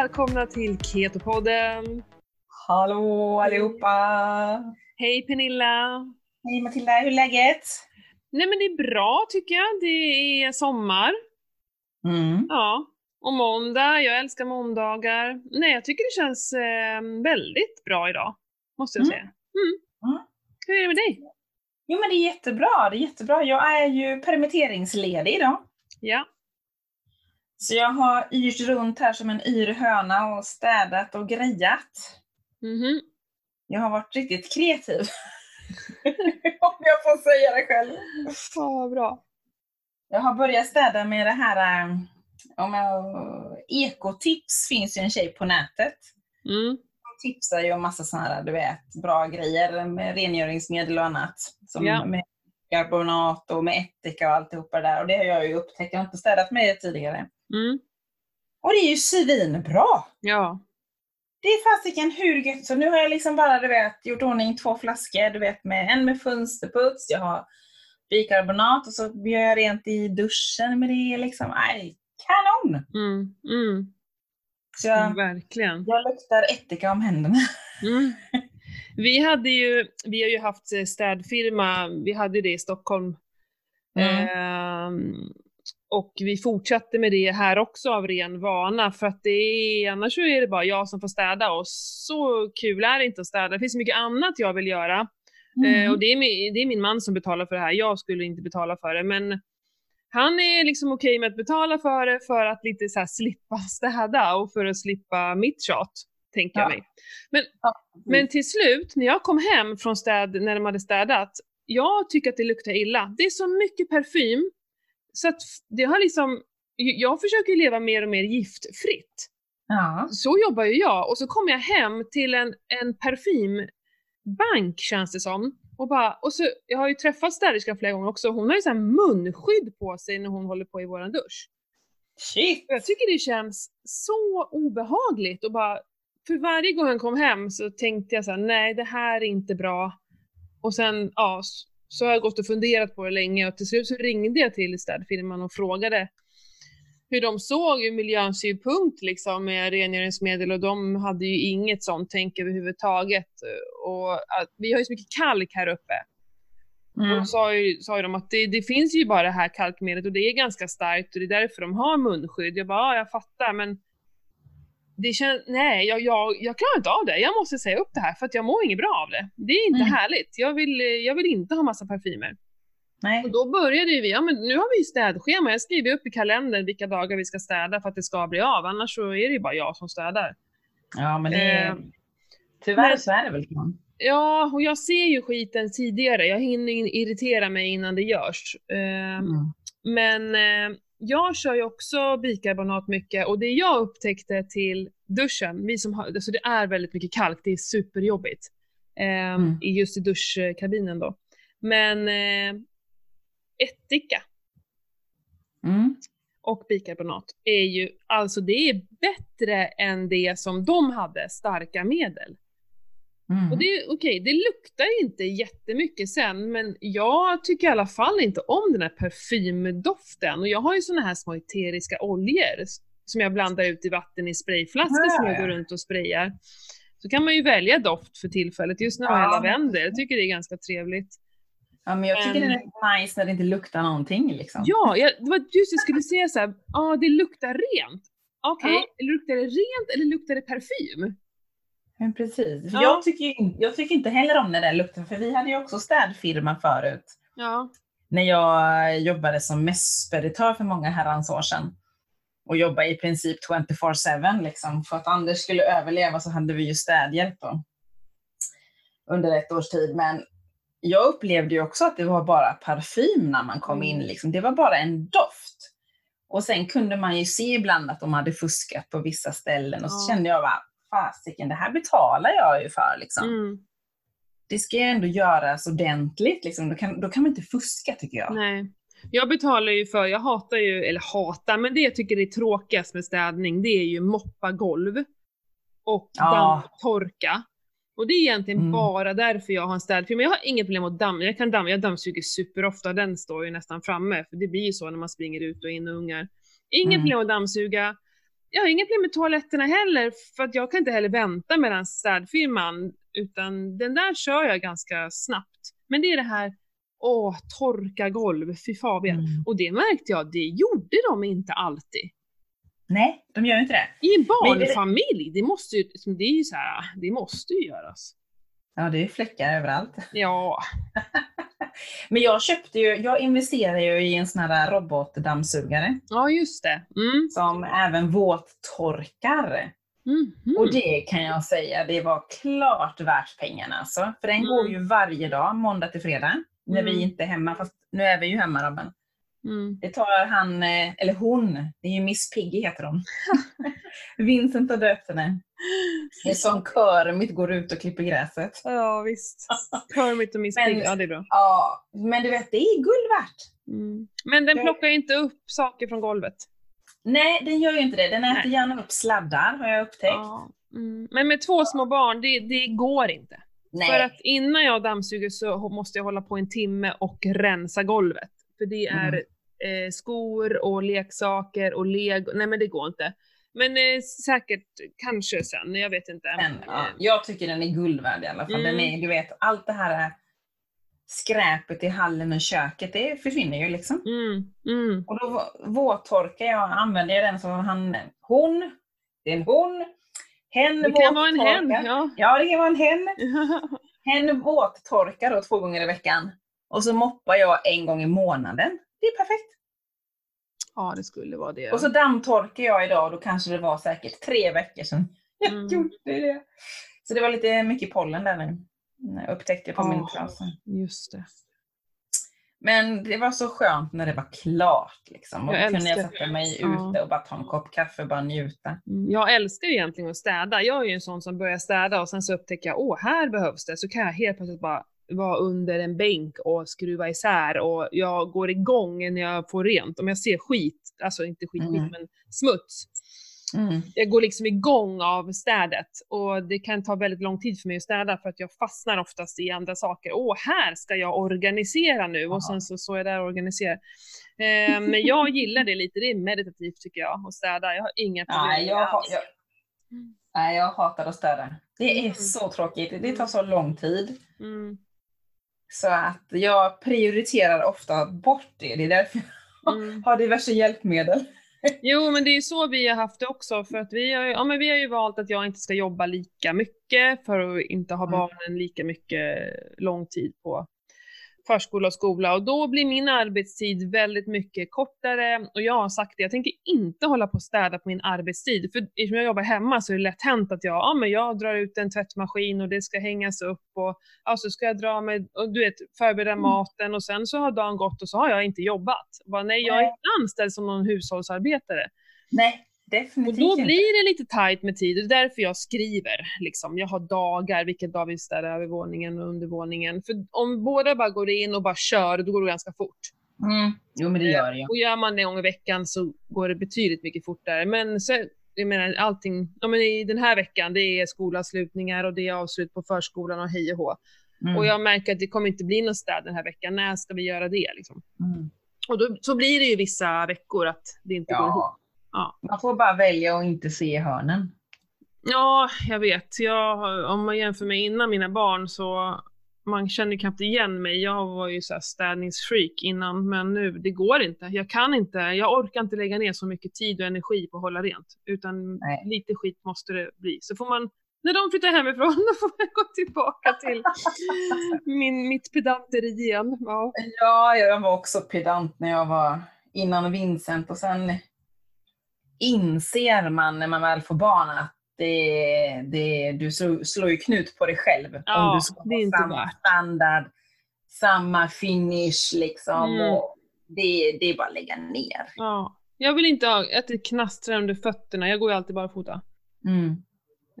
välkomna till Ketopodden! Hallå allihopa! Hej Pernilla! Hej Matilda, hur är läget? Nej men det är bra tycker jag. Det är sommar. Mm. Ja. Och måndag, jag älskar måndagar. Nej jag tycker det känns eh, väldigt bra idag. Måste jag Mm. säga. Mm. Mm. Hur är det med dig? Jo men det är jättebra, det är jättebra. Jag är ju permitteringsledig idag. Ja. Så jag har yrt runt här som en yr höna och städat och grejat. Mhm. Jag har varit riktigt kreativ. Om jag får säga det själv. Ja, bra. Jag har börjat städa med det här, eh, om jag, ekotips finns ju en tjej på nätet. Mm. Hon tipsar ju om massa sådana här, du vet, bra grejer med rengöringsmedel och annat. Som Ja. med karbonat och med ättika och alltihopa det där. Och det har jag ju upptäckt, jag har inte städat med det tidigare. Mm. Och det är ju svinbra! Ja. Det är fasiken hur gött. Så nu har jag liksom bara, du vet, gjort ordning två flaskor, du vet, med en med fönsterputs, jag har bikarbonat och så gör jag rent i duschen med det liksom. Nej, kanon! Mm. Mm. Så jag, Verkligen. jag luktar ättika om händerna. Mm. Vi hade ju, vi har ju haft eh, städfirma, vi hade det i Stockholm. Mm. Ehm, och vi fortsatte med det här också av ren vana för att det är, annars så är det bara jag som får städa och så kul är det inte att städa. Det finns så mycket annat jag vill göra. Mm. Eh, och det är, min, det är min man som betalar för det här, jag skulle inte betala för det. Men han är liksom okej med att betala för det för att lite så här slippa städa och för att slippa mitt tjat, tänker jag Ja. mig. Men, Ja, men till slut, när jag kom hem från städ, när de hade städat, jag tycker att det luktar illa. Det är så mycket parfym, så att det har liksom, jag försöker leva mer och mer giftfritt Ja. så jobbar ju jag och så kommer jag hem till en, en parfymbank känns det som. Och, bara, och så, jag har ju träffat städerskan flera gånger också, hon har ju så här munskydd på sig när hon håller på i våran dusch. Shit! Jag tycker det känns så obehagligt och bara, för varje gång han kom hem så tänkte jag så här: nej det här är inte bra. Och sen, ja, så har jag gått och funderat på det länge och till slut så ringde jag till städfirman och frågade hur de såg ur miljösynpunkt liksom med rengöringsmedel och de hade ju inget sånt tänk överhuvudtaget. Och att, vi har ju så mycket kalk här uppe. Och Mm. då sa ju, sa ju de att det, det finns ju bara det här kalkmedlet och det är ganska starkt och det är därför de har munskydd. Jag bara, ja jag fattar men det känns, nej jag, jag, jag klarar inte av det. Jag måste säga upp det här för att jag mår inget bra av det. Det är inte Mm. härligt. Jag vill, jag vill inte ha massa parfymer. Nej. Och då började ju vi, ja men nu har vi ju städschema. Jag skriver upp i kalendern vilka dagar vi ska städa för att det ska bli av. Annars så är det ju bara jag som städar. Ja, men det är... Eh, Tyvärr men- så är det väl. Ja, och jag ser ju skiten tidigare. Jag hinner in- irritera mig innan det görs. Eh, Mm. Men eh, jag kör ju också bikarbonat mycket och det jag upptäckte till duschen, vi som har, alltså det är väldigt mycket kalk, det är superjobbigt. Eh, Mm. i Just i duschkabinen då. Men eh, ättika Mm. och bikarbonat är ju, alltså det är bättre än det som de hade, starka medel. Mm. Och det okej, det luktar inte jättemycket sen, men jag tycker i alla fall inte om den här parfymdoften. Och jag har ju såna här små eteriska oljor som jag blandar ut i vatten i sprayflaskor som Ja, jag ja. går runt och sprayar. Så kan man ju välja doft för tillfället. Just nu har jag Ja. lavendel, jag tycker det är ganska trevligt. Ja, men jag tycker Men- det är nice när det inte luktar någonting liksom. Ja, jag, det var just jag skulle säga såhär, ja det luktar rent. Okej, Ja. luktar det rent eller luktar det parfym? Men precis. Ja. Jag, tycker, jag tycker inte heller om den där lukten, för vi hade ju också städfirma förut. Ja. När jag jobbade som mässpeditör för många herrans år sedan. Och jobbade i princip 24-7 liksom. För att Anders skulle överleva så hade vi ju städhjälp då. Under ett års tid. Men jag upplevde ju också att det var bara parfym när man kom in. Liksom. Det var bara en doft. Och sen kunde man ju se ibland att de hade fuskat på vissa ställen. Och så Ja. kände jag bara, fasiken, det här betalar jag ju för. Liksom. Mm. Det ska ju ändå göras ordentligt. Liksom. Då, kan, då kan man inte fuska tycker jag. Nej. Jag betalar ju för, jag hatar ju, eller hatar, men det jag tycker är tråkigast med städning, det är ju moppa golv. Och Ja. dammtorka. Och det är egentligen Mm. bara därför jag har en städfirma. Jag har inget problem att damma, jag kan damma, jag dammsuger superofta, den står ju nästan framme, för det blir ju så när man springer ut och in och ungar. Inget Mm. problem att dammsuga. Jag har inga problem med toaletterna heller, för att jag kan inte heller vänta medan städfirman, utan den där kör jag ganska snabbt. Men det är det här, åh, torka golv, fy Fabian. Mm. Och det märkte jag, det gjorde de inte alltid. Nej, de gör inte det. I en Men det- barnfamilj, det måste ju, det är ju så här, det måste ju göras. Ja, det är fläckar överallt. Ja, Men jag köpte ju, jag investerade ju i en sån här robotdammsugare ja just det. Mm. som även våttorkar. Mhm. Och det kan jag säga, det var klart värt pengarna alltså. För den Mm. går ju varje dag, måndag till fredag, när Mm. vi inte är hemma. Fast nu är vi ju hemma Robin. Mm. Det tar han, eh, eller hon, det är ju Miss Piggy heter hon. Vincent har döpt henne. Det är som Kermit går ut och klipper gräset. Ja visst. Kermit och Miss Men- Piggy, ja det är bra. Ja, men du vet, det är guld värt. Mm. Men den plockar inte upp saker från golvet. Nej, den gör ju inte det. Den äter Nej. gärna upp sladdar, har jag upptäckt. Ja. Mm. Men med två små barn, det, det går inte. Nej. För att innan jag dammsuger så måste jag hålla på en timme och rensa golvet. För det är Mm. eh, skor och leksaker och lego. Nej men det går inte. Men eh, säkert kanske sen, jag vet inte. Men, ja, Eh, jag tycker den är guld värd i alla fall. Den Mm. är, du vet, allt det här skräpet i hallen och köket, det försvinner ju liksom. Mm, mm. Och då våttorkar jag, använder jag den som han, hon, det är en hon, hen Det kan vara en hen, ja. Ja, det kan vara en hen. Hen våttorkar då två gånger i veckan. Och så moppar jag en gång i månaden. Det är perfekt. ja, det skulle vara det. Och så dammtorkar jag idag och då kanske det var säkert tre veckor sedan jag Mm. gjorde det. Så det var lite mycket pollen där nu. Jag upptäckte på min Ja. trasa. Just det. Men det var så skönt när det var klart. Liksom. Och Jag kunde jag sätta mig ute och bara ta en kopp kaffe och bara njuta. Mm, Jag älskar ju egentligen att städa. Jag är ju en sån som börjar städa och sen så upptäcker jag, åh, här behövs det. Så kan jag helt plötsligt bara vara under en bänk och skruva isär och jag går igång när jag får rent. Om jag ser skit, alltså inte skit, skit Mm. men smuts. Mm. Jag går liksom igång av städet och det kan ta väldigt lång tid för mig att städa för att jag fastnar oftast i andra saker. Åh, här ska jag organisera nu och sen så står jag där och organiserar. Eh, men jag gillar det lite, det är meditativt tycker jag, att städa. Jag har inga problem Nej, jag, alls. jag, nej, jag hatar att städa. Det är Mm. så tråkigt. Det tar så lång tid. Mm. Så att jag prioriterar ofta bort det. Det är därför jag Mm. har diverse hjälpmedel. Jo, men det är ju så vi har haft det också, för att vi har, ja, men vi har ju valt att jag inte ska jobba lika mycket för att inte ha Mm. barnen lika mycket lång tid på förskola och skola och då blir min arbetstid väldigt mycket kortare och jag har sagt det, jag tänker inte hålla på och städa på min arbetstid för eftersom jag jobbar hemma så är det lätt hänt att jag, ja, men jag drar ut en tvättmaskin och det ska hängas upp och ja, så ska jag dra med, och du vet, förbereda Mm. maten och sen så har dagen gått och så har jag inte jobbat. Bara, nej, jag är inte anställd som någon hushållsarbetare. Nej, Och definitivt då inte. blir det lite tight med tid. Det är därför jag skriver. Liksom. Jag har dagar, vilken dag vi städar övervåningen och undervåningen. För om båda bara går in och bara kör, då går det ganska fort. Mm. Jo, men det gör det. Och gör man det en gång i veckan så går det betydligt mycket fortare. Men så, jag menar allting, ja, men i den här veckan, det är skolavslutningar och det är avslut på förskolan och hej och hå. Mm. Och jag märker att det kommer inte bli någon städ den här veckan. När ska vi göra det? Liksom? Mm. Och då, så blir det ju vissa veckor att det inte går ihop. Ja. Man får bara välja att inte se hörnen. Ja, jag vet. Jag, om man jämför med innan mina barn så man känner knappt igen mig. Jag var ju så här städningsfreak innan, men nu, det går inte. Jag kan inte, jag orkar inte lägga ner så mycket tid och energi på att hålla rent, utan Nej. lite skit måste det bli. Så får man, när de flyttar hemifrån, då får jag gå tillbaka till min, mitt pedanteri igen. Ja. Ja, jag var också pedant när jag var innan Vincent och sen inser man när man väl får barn att det, det, du slår, ju knut på dig själv. Ja, om du ska det är ha samma värt. standard, samma finish liksom. Mm. Det, det är bara att lägga ner. ja. Jag vill inte ha att det knastrar under fötterna. Jag går ju alltid barfota. Mm.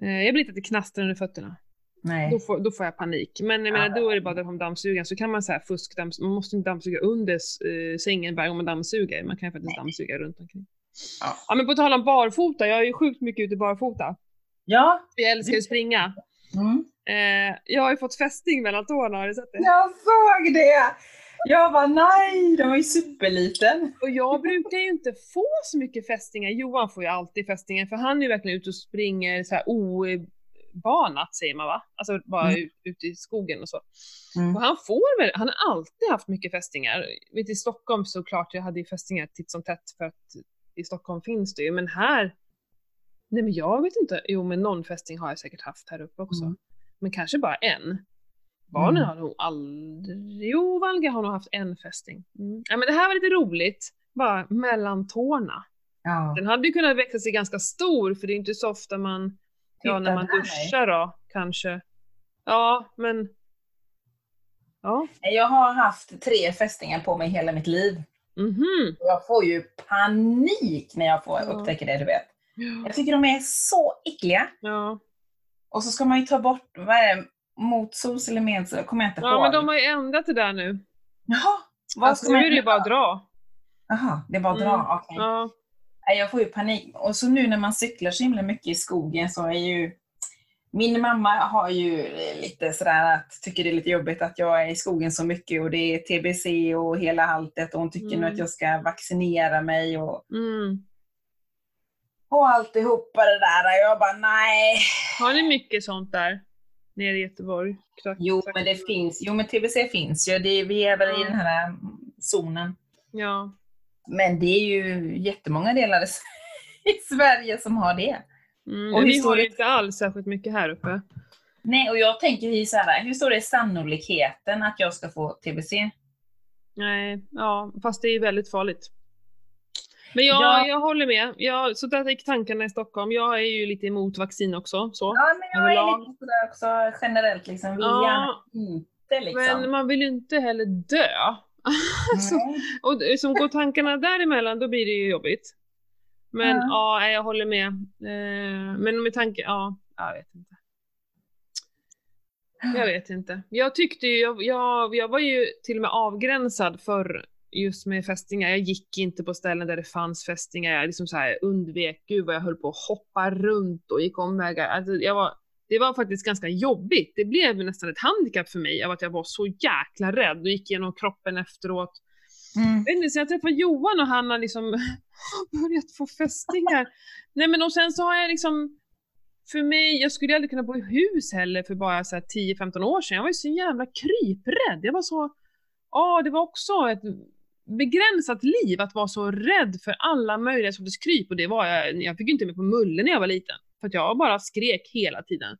Eh, Jag vill inte att det knastrar under fötterna. Nej. Då får, då får jag panik. Men jag Ja. menar, då är det bara fram dammsugaren så kan man så här fuskdammsuga. Man måste inte dammsuga under eh, sängen varje gång man dammsuger. Man kan ju faktiskt Nej. dammsuga runt omkring. Ja. Ja men på tal om barfota, jag är ju sjukt mycket ute barfota. Ja. Jag älskar ju att springa. Mm. Eh, jag har ju fått fästing mellan tårna, har du sett det? Jag såg det! Jag bara nej, den var ju superliten. Och jag brukar ju inte få så mycket fästingar. Johan får ju alltid fästingar för han är ju verkligen ute och springer så här obanat säger man va? Alltså bara Mm. ut, ute i skogen och så. Mm. Och han får väl, han har alltid haft mycket fästingar. Vet, I Stockholm såklart, jag hade ju fästingar titt som tätt för att i Stockholm finns det ju, men här Nej men jag vet inte, jo men någon fästing har jag säkert haft här uppe också. Mm. Men kanske bara en. Barnen Mm. har nog aldrig, jo Valga har nog haft en fästing. Mm. Ja men det här var lite roligt, bara mellan tårna. Ja. Den hade ju kunnat växa sig ganska stor för det är inte så ofta man, ja när Titta man duschar då kanske. Ja men, ja. Jag har haft tre fästingar på mig hela mitt liv. Mhm. Och Jag får ju panik när jag får Ja. upptäcker det, du vet. Jag tycker de är så äckliga. Ja. Och så ska man ju ta bort, vad är det, motsols eller medsol? kommer jag inte ja ihåg. men de har ju ändrat det där nu. Jaha, vad Alltså, ska nu är det ju bara att dra. Jaha, det är bara att Mm. dra, okej. Ja. Nej, Jag får ju panik. Och så nu när man cyklar så himla mycket i skogen så är ju min mamma har ju lite sådär att, tycker det är lite jobbigt att jag är i skogen så mycket och det är TBC och hela alltet och hon tycker nu Mm. att jag ska vaccinera mig och, Mm. och alltihopa det där. Och jag bara nej. Har ni mycket sånt där? Nere i Göteborg? Knack- Jo men det finns, jo men TBC finns ju. Det, vi är väl i den här mm, zonen. Ja. Men det är ju jättemånga delar i Sverige som har det. Mm, Och vi har ju är- inte alls särskilt mycket här uppe. Nej, och jag tänker ju så här, hur stor är sannolikheten att jag ska få TBC? Nej, ja, fast det är ju väldigt farligt. Men jag, Ja. jag håller med. Jag, så där gick tankarna i Stockholm. Jag är ju lite emot vaccin också. Så. Ja, men jag är Överlag. lite sådär också generellt liksom, vill Ja, gärna inte liksom. Men man vill ju inte heller dö. alltså, Nej. och det- som går tankarna däremellan, då blir det ju jobbigt. Men Ja. ja, jag håller med. Eh, men med tanke, ja, jag vet inte. Jag vet inte. Jag tyckte ju, jag, jag, jag var ju till och med avgränsad för just med fästingar. Jag gick inte på ställen där det fanns fästingar. Jag liksom så här undvek, gud vad jag höll på att hoppa runt och gick omvägar. Alltså, jag var, det var faktiskt ganska jobbigt. Det blev nästan ett handikapp för mig av att jag var så jäkla rädd och gick igenom kroppen efteråt. Mm. Jag inte, så jag träffade Johan och han har liksom börjat få fästingar. Nej men och sen så har jag liksom, för mig, jag skulle aldrig kunna bo i hus heller för bara så här 10-15 år sedan. Jag var ju så jävla kryprädd. Jag var så, ja det var också ett begränsat liv att vara så rädd för alla möjliga sorters kryp och det var jag, jag fick ju inte med på mulle när jag var liten. För att jag bara skrek hela tiden.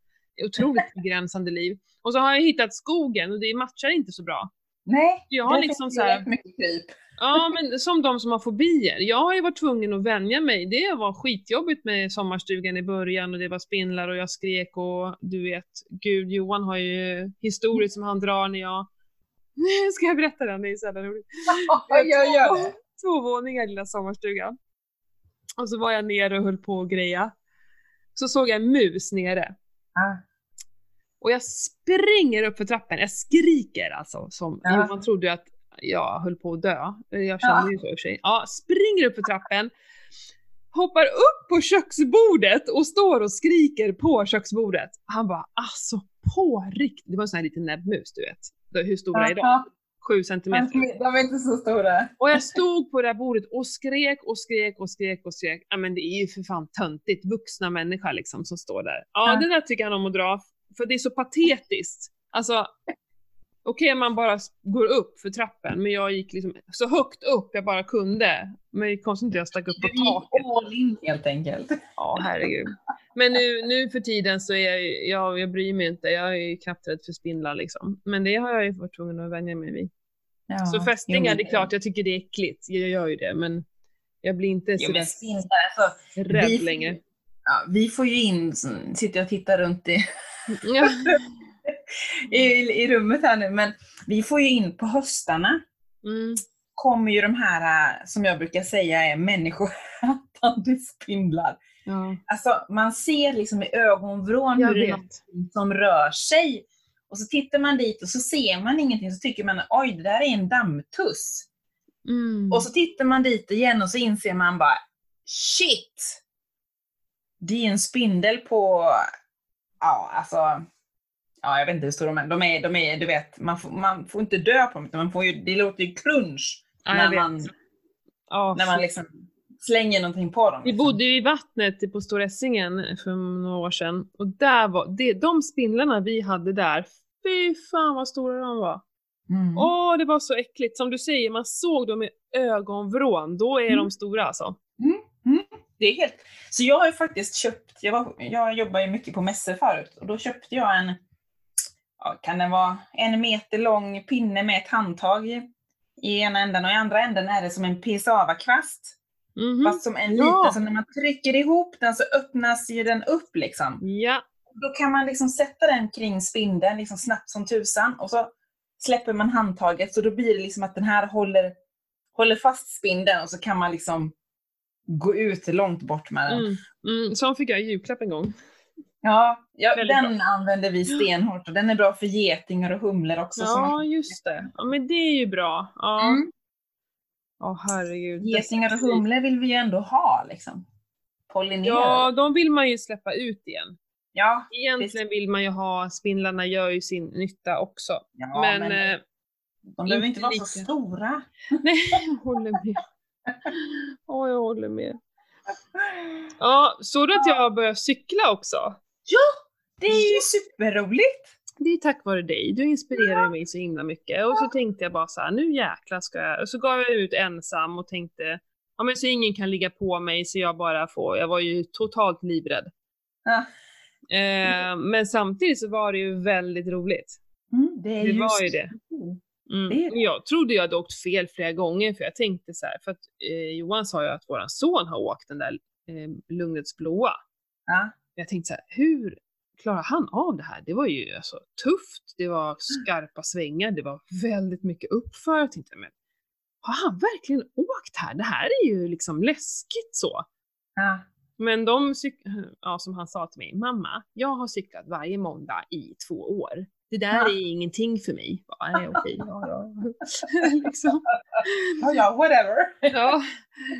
Otroligt begränsande liv. Och så har jag hittat skogen och det matchar inte så bra. Nej, Jag har det liksom så här- mycket kryp. Ja, men som de som har fobier. Jag har ju varit tvungen att vänja mig. Det var skitjobbigt med sommarstugan i början och det var spindlar och jag skrek och du vet, gud, Johan har ju historier som han drar när jag... Ska jag berätta den? Det är så jävla roligt. Ja, jag gör det. Två våningar lilla sommarstugan. Och så var jag nere och höll på och greja. Så såg jag en mus nere. Ja. Och jag springer upp för trappen, jag skriker alltså. Som, Ja. Man trodde ju att jag höll på att dö. Jag kände Ja. ju så i och för sig. Ja, springer upp för trappen, hoppar upp på köksbordet och står och skriker på köksbordet. Han bara alltså på riktigt. Det var en sån här liten näbbmus du vet. Hur stora är de? Sju centimeter. De är inte så stora. Och jag stod på det här bordet och skrek och skrek och skrek och skrek. Ja men det är ju för fan töntigt, vuxna människor liksom som står där. Ja, Ja. det där tycker han om att dra, för det är så patetiskt. Alltså, okej om man bara går upp för trappen, men jag gick liksom så högt upp jag bara kunde. Men konstigt att jag stack upp på Du taket. all in helt enkelt. Ja, herregud. Men nu, nu för tiden så är jag, jag, jag bryr mig inte, jag är knappt rädd för spindlar liksom. Men det har jag ju varit tvungen att vänja mig vid. Ja. Så fästingar, Jo, det är klart jag tycker det är äckligt, jag gör ju det, men jag blir inte Jo, så men spindlar, alltså, rädd vi- längre. ja, vi får ju in, sitter och tittar runt i, Ja. i, i rummet här nu, men vi får ju in på höstarna Mm. kommer ju de här, äh, som jag brukar säga är människoätande spindlar. Ja, Alltså man ser liksom i ögonvrån hur det är någonting som rör sig. Och så tittar man dit och så ser man ingenting, så tycker man oj det där är en dammtuss. Mm. Och så tittar man dit igen och så inser man bara shit! Det är en spindel på, ja alltså, ja, jag vet inte hur stora de är. De är, de är du vet, man får, man får inte dö på dem, man får ju, det låter ju crunch Ja, när, man, Ja, när man liksom slänger någonting på dem. Vi liksom. bodde ju i vattnet på Stora Essingen för några år sedan. Och där var, det, de spindlarna vi hade där, fy fan vad stora de var. Mm. Åh, det var så äckligt. Som du säger, man såg dem i ögonvrån. Då är Mm. de stora alltså. Det är helt... Så jag har ju faktiskt köpt, jag, var, jag jobbar ju mycket på mässor förut, och då köpte jag en, ja, kan den vara en meter lång pinne med ett handtag i, i ena änden och i andra änden är det som en pisava-kvast. Mhm. Fast som en Ja. liten, så när man trycker ihop den så öppnas ju den upp liksom. Ja, Då kan man liksom sätta den kring spindeln liksom snabbt som tusan och så släpper man handtaget så då blir det liksom att den här håller, håller fast spindeln och så kan man liksom gå ut långt bort med den. mm. Mm. Sån fick jag i julklapp en gång. Ja, ja den använder vi stenhårt och den är bra för getingar och humlor också. Ja, just det. Ja, men det är ju bra. Ja. Mm. Åh herregud. Getingar och humlor vill vi ju ändå ha liksom. Pollinera. Ja, de vill man ju släppa ut igen. ja, Egentligen vill man ju ha, spindlarna gör ju sin nytta också. ja, men, men, eh, de behöver inte inte vara lika. så stora. nej, jag håller med. Åh, jag håller med. Ja, såg du att jag började cykla också? Det är ju superroligt. Det är tack vare dig, du inspirerar mig så himla mycket. Och så tänkte jag bara så här, nu jäklar ska jag... Och så gav jag ut ensam och tänkte, ja men så ingen kan ligga på mig så jag bara får, jag var ju totalt livrädd. Ja. Eh, men samtidigt så var det ju väldigt roligt. Mm, det är Det ju var ju det. Mm. Jag trodde jag hade åkt fel flera gånger för jag tänkte så här, för att eh, Johan sa ju att våran son har åkt den där eh, Lugnets blåa. Ja. Jag tänkte så här, hur klarar han av det här? Det var ju alltså tufft, det var skarpa svängar, det var väldigt mycket uppför. Jag tänkte, men har han verkligen åkt här? Det här är ju liksom läskigt så. Ja. Men de, ja, som han sa till mig, mamma, jag har cyklat varje måndag i två år. Det där är ingenting för mig. Bara, Nej, okej, ja, ja. liksom. Ja, ja, whatever. ja.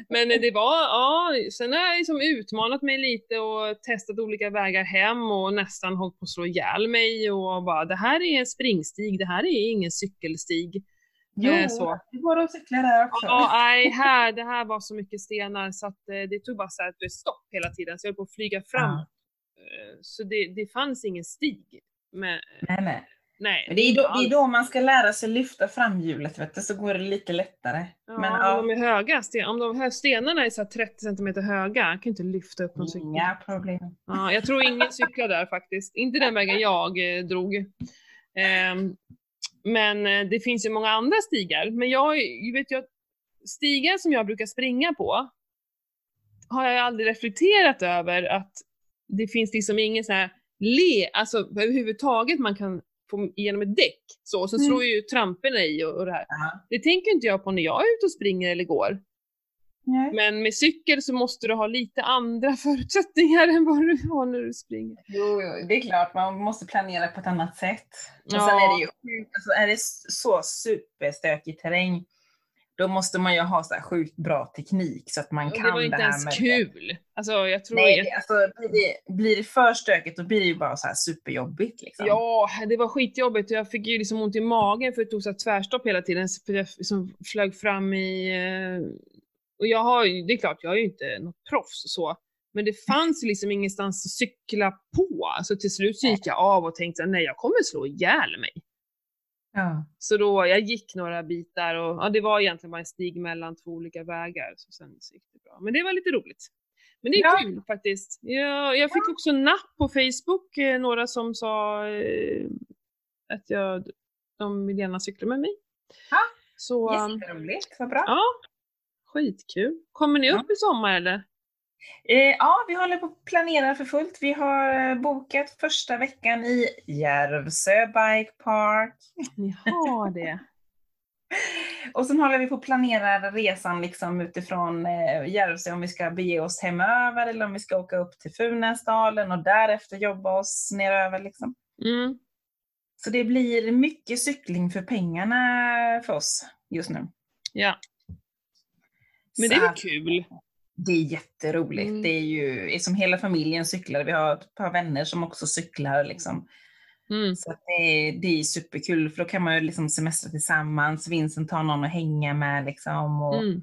Men det var, ja, sen har jag liksom utmanat mig lite och testat olika vägar hem och nästan hållit på att slå ihjäl mig och bara, det här är en springstig, det här är ingen cykelstig. Jo, Eh, så. det går att cykla där också. Ja, nej, här, det här var så mycket stenar så att eh, det tog bara så här ett stopp hela tiden så jag höll på att flyga fram. Ja. Eh, Så det, det fanns ingen stig. Men, Nej, nej. nej. Men det, är då, det är då man ska lära sig lyfta fram hjulet, vet du, så går det lite lättare. Ja, men, men ja. de är höga. Om de här stenarna är så här 30 cm höga, jag kan inte lyfta upp någon cykel. Inga problem. Ja, jag tror ingen cyklar där faktiskt. Inte den vägen jag eh, drog. Ehm, men eh, det finns ju många andra stigar. Men jag jag vet att stigar som jag brukar springa på har jag aldrig reflekterat över att det finns liksom ingen så här le, alltså överhuvudtaget man kan få igenom ett däck. Så, och så Mm. slår ju tramporna i och, och det här. Ja. Det tänker inte jag på när jag är ute och springer eller går. Nej. Men med cykel så måste du ha lite andra förutsättningar än vad du har när du springer. Jo, jo, det är klart, man måste planera på ett annat sätt. Och Ja. sen är det ju alltså är det så superstökig terräng, då måste man ju ha så här sjukt bra teknik så att man kan det var inte här ens med kul. Alltså jag tror Nej, jag, det, alltså, blir, det, blir det för stökigt då blir det ju bara så här superjobbigt. Liksom. Ja, det var skitjobbigt och jag fick ju liksom ont i magen för det tog så här tvärstopp hela tiden. För jag liksom flög fram i... eh, Och jag har ju, det är klart, jag är ju inte något proffs och så. Men det fanns liksom ingenstans att cykla på. Så till slut gick jag av och tänkte nej jag kommer slå ihjäl mig. Ja. Så då, jag gick några bitar och ja, det var egentligen bara en stig mellan två olika vägar. Så sen så gick det bra. Men det var lite roligt. Men det är Ja. kul faktiskt. Jag, jag fick också napp på Facebook, eh, några som sa eh, att jag, de vill gärna cykla med mig. Ja. Så Jätteroligt, vad bra. ja, skitkul. Kommer ni Ja. upp i sommar eller? Eh, ja, vi håller på att planera för fullt. Vi har eh, bokat första veckan i Järvsö Bike Park. Ni har det. Och sen håller vi på att planera resan liksom utifrån eh, Järvsö, om vi ska bege oss hemöver eller om vi ska åka upp till Funäsdalen och därefter jobba oss neröver. Liksom. Mm. Så det blir mycket cykling för pengarna för oss just nu. Ja, men det är väl kul. Det är jätteroligt. Mm. Det är ju som hela familjen cyklar. Vi har ett par vänner som också cyklar. Liksom. Mm. Så det, är, det är superkul för då kan man ju liksom semestra tillsammans. Vincent har någon att hänga med liksom. Och, Mm.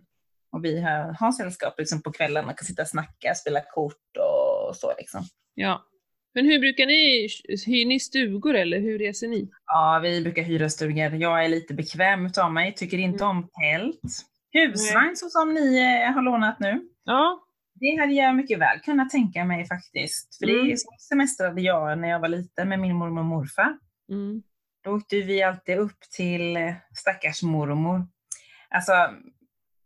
och vi har, har sällskap liksom på kvällarna, kan sitta och snacka, spela kort och så liksom. Ja. Men hur brukar ni, hyr ni stugor eller hur reser ni? Ja, vi brukar hyra stugor. Jag är lite bekväm utav mig, tycker inte om tält. Husvagn så som ni eh, har lånat nu. Ja. Det hade jag mycket väl kunnat tänka mig faktiskt. För det Mm. semestrade jag när jag var liten med min mormor och morfar. Mm. Då åkte vi alltid upp till eh, stackars mormor. Alltså,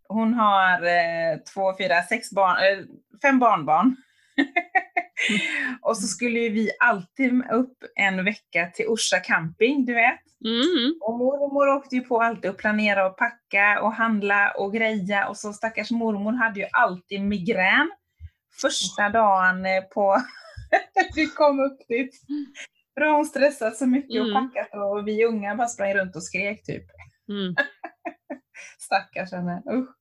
hon har eh, två, fyra, sex barn, eh, fem barnbarn. och så skulle ju vi alltid upp en vecka till Orsa camping, du vet. Mm. Och mormor åkte ju på alltid att planera och packa och handla och greja. Och så stackars mormor hade ju alltid migrän första dagen på vi kom upp dit. För hon stressat så mycket och Mm. packat och vi unga bara sprang runt och skrek typ. Mm. Stackars henne, usch.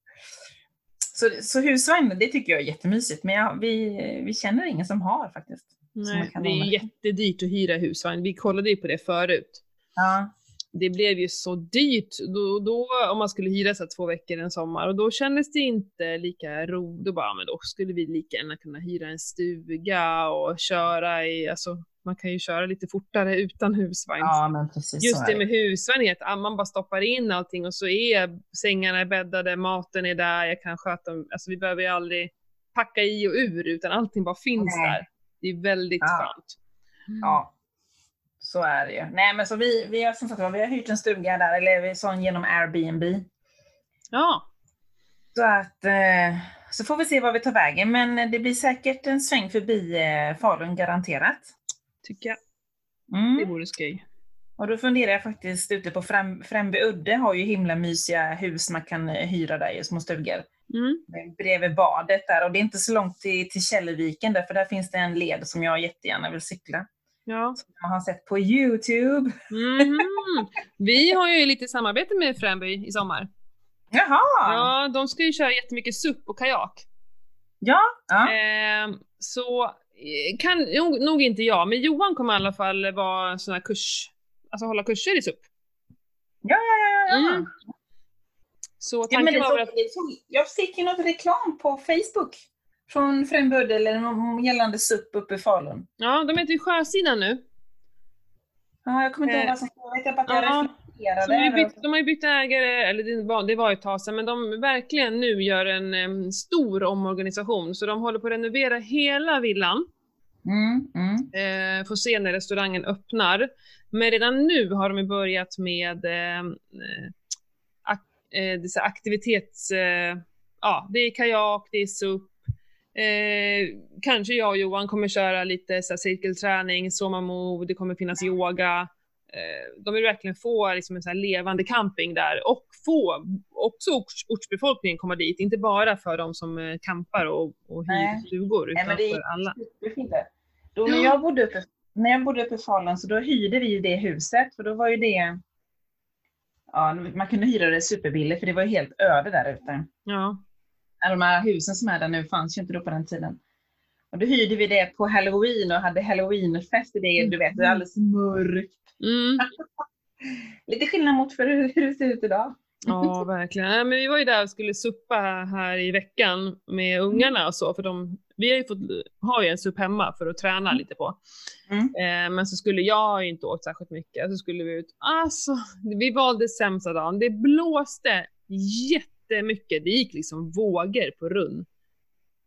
Så, så husvagn, det tycker jag är jättemysigt, men jag, vi, vi känner ingen som har faktiskt. Nej, kan det är ju jättedyrt att hyra husvagn. Vi kollade ju på det förut. Ja, Det blev ju så dyrt då, då om man skulle hyra så två veckor en sommar och då kändes det inte lika roligt. Då bara, men då skulle vi lika gärna kunna hyra en stuga och köra i, alltså man kan ju köra lite fortare utan husvagn. ja Just det med husvagn att man bara stoppar in allting och så är sängarna bäddade, maten är där, jag kan sköta Alltså vi behöver ju aldrig packa i och ur utan allting bara finns Nej. där. Det är väldigt Ja. skönt. Ja, så är det ju. Nej men så vi, vi, har, som sagt, vi har hyrt en stuga där, eller vi sån genom Airbnb. Ja, Så att, eh, så får vi se var vi tar vägen, men det blir säkert en sväng förbi eh, Falun garanterat. tycker jag. Det Mm. vore skoj. Och då funderar jag faktiskt ute på Främ, Främby udde har ju himla mysiga hus man kan eh, hyra där i små stugor. Mm. Bredvid badet där och det är inte så långt till, till Källeviken där, för där finns det en led som jag jättegärna vill cykla. Ja. Som jag har sett på Youtube. Mhm. Vi har ju lite samarbete med Fränby i sommar. Jaha! Ja, de ska ju köra jättemycket SUP och kajak. Ja, ja. Ehm, så eh, kan nog, nog inte jag, men Johan kommer i alla fall vara sån här kurs, alltså hålla kurser i SUP. ja, ja, ja, ja. Mm. Så Ja, tanken men det var väl att, jag fick ju något reklam på Facebook från Fränbudde eller gällande SUP uppe i Falun. ja, de heter ju Sjösidan nu. Ja, jag kommer inte ihåg Eh, vad som stod. Jag vet bara att jag ja, reflekterade. Så de, har bytt, de har ju bytt ägare, eller det var, det var ett tag sedan, men de verkligen nu gör en em, stor omorganisation. Så de håller på att renovera hela villan. Mm, mm. Eh, får se när restaurangen öppnar. Men redan nu har de börjat med eh, ak eh, aktivitets... Eh, ja, det är kajak, det är SUP. Eh, kanske jag och Johan kommer köra lite så här, cirkelträning, sommarmove, det kommer finnas yoga. Eh, de vill verkligen få liksom, en så här, levande camping där och få också orts, ortsbefolkningen komma dit. Inte bara för de som eh, campar och, och hyr Nej. stugor, Nej, utan men det är för alla. Då när jag bodde uppe, när jag bodde uppe i Falun så då hyrde vi ju det huset, för då var ju det Ja, man kunde hyra det superbilligt för det var ju helt öde där ute. Ja. De här husen som är där nu fanns ju inte då på den tiden. Och då hyrde vi det på halloween och hade halloweenfest i det, du vet, det är alldeles mörkt. Mm. Lite skillnad mot för hur det ser ut idag. Ja, verkligen. Men vi var ju där och skulle suppa här i veckan med ungarna och så, för de, vi har ju, fått, har ju en supp hemma för att träna lite på. Mm. Eh, men så skulle jag inte åkt särskilt mycket, så skulle vi ut. Alltså, vi valde sämsta dagen. Det blåste jättemycket. Det gick liksom vågor på runn.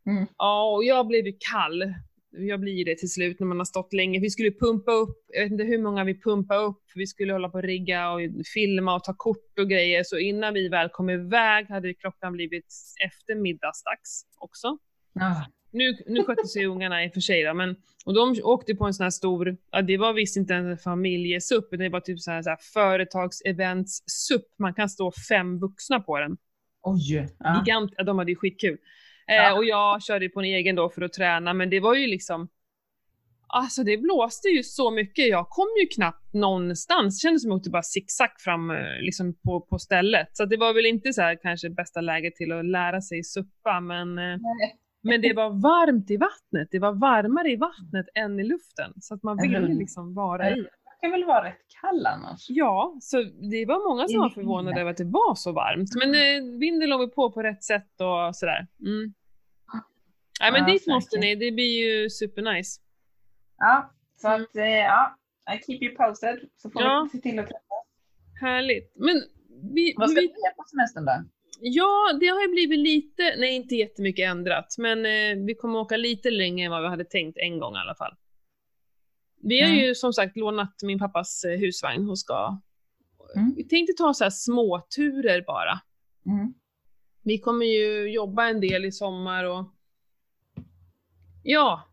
Mm. Ja, och jag blev ju kall. Jag blir det till slut när man har stått länge. Vi skulle pumpa upp, jag vet inte hur många vi pumpade upp, vi skulle hålla på och rigga och filma och ta kort och grejer. Så innan vi väl kom iväg hade klockan blivit eftermiddagsdags också. Ja. Nu, nu skötte sig ungarna i och för sig då, men och de åkte på en sån här stor, ja, det var visst inte en familjesupp, utan det var typ så här, så här företagsevents-supp. Man kan stå fem vuxna på den. Oj! Ja. Gigant, de hade ju skitkul. Ja. Eh, och jag körde på en egen då för att träna, men det var ju liksom Alltså det blåste ju så mycket, jag kom ju knappt någonstans. Det kändes som att jag åkte bara zigzag fram eh, liksom på, på stället. Så det var väl inte så här kanske bästa läget till att lära sig suppa, men, eh, Nej. men det var varmt i vattnet. Det var varmare i vattnet än i luften, så att man ville Mm. liksom vara i. brukar väl vara rätt kall annars? Ja, så det var många som var förvånade över att det var så varmt. Men eh, vinden låg på på rätt sätt och sådär. Mm. Nej men Ja, dit måste ni, det blir ju supernice. Ja, så Mm. att eh, ja, I keep you posted. Så får Ja. vi se till att träffas. Härligt. Men vi, Vad ska vi, göra på semestern då? ja, det har ju blivit lite, nej inte jättemycket ändrat, men eh, vi kommer åka lite längre än vad vi hade tänkt en gång i alla fall. Vi har Mm. ju som sagt lånat min pappas eh, husvagn och ska, Mm. vi tänkte ta så här småturer bara. Mm. Vi kommer ju jobba en del i sommar och ja,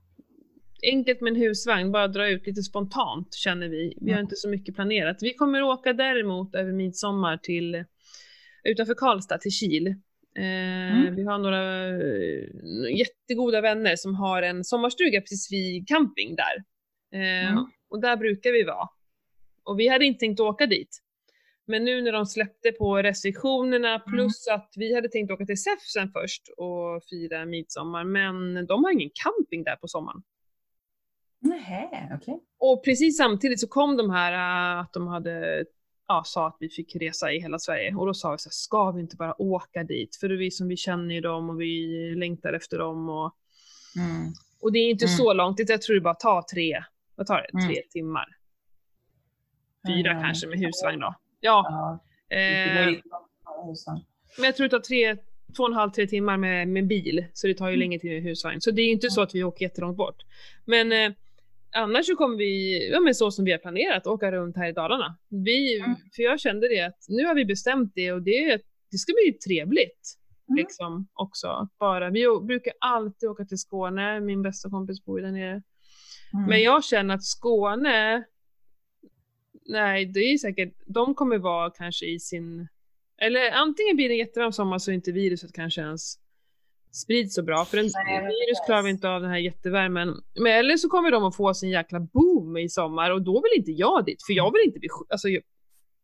enkelt med en husvagn, bara dra ut lite spontant känner vi. Vi har Mm. inte så mycket planerat. Vi kommer åka däremot över midsommar till utanför Karlstad till Kil. Eh, Mm. Vi har några eh, jättegoda vänner som har en sommarstuga precis vid camping där. Eh, Mm. Och där brukar vi vara. Och vi hade inte tänkt åka dit. Men nu när de släppte på restriktionerna plus att vi hade tänkt åka till SEF sen först och fira midsommar, men de har ingen camping där på sommaren. Nähä, okej. Och precis samtidigt så kom de här äh, att de hade, ja, sa att vi fick resa i hela Sverige. Och då sa vi så här, ska vi inte bara åka dit? För det är vi som vi känner ju dem och vi längtar efter dem. Och, Mm. och det är inte Mm. så långt, jag tror det bara tar tre, vad tar det? Mm. Tre timmar. Fyra Ja, kanske med husvagn då. Ja, eh, men jag tror det tar tre, två och en halv, tre timmar med, med bil. Så det tar ju Mm. längre tid med husvagn. Så det är inte så att vi åker jättelångt bort. Men eh, annars så kommer vi, ja men så som vi har planerat, åka runt här i Dalarna. Vi, Mm. För jag kände det att nu har vi bestämt det och det, det ska bli trevligt. Mm. Liksom också. Bara, vi brukar alltid åka till Skåne, min bästa kompis bor där nere. Mm. Men jag känner att Skåne, nej det är säkert, de kommer vara kanske i sin, eller antingen blir det en jättevarm sommar så inte viruset kanske ens sprids så bra, för en Nej, virus klarar vi inte av den här jättevärmen. Men eller så kommer de att få sin jäkla boom i sommar och då vill inte jag dit, för jag vill inte bli sjuk. Alltså, jag,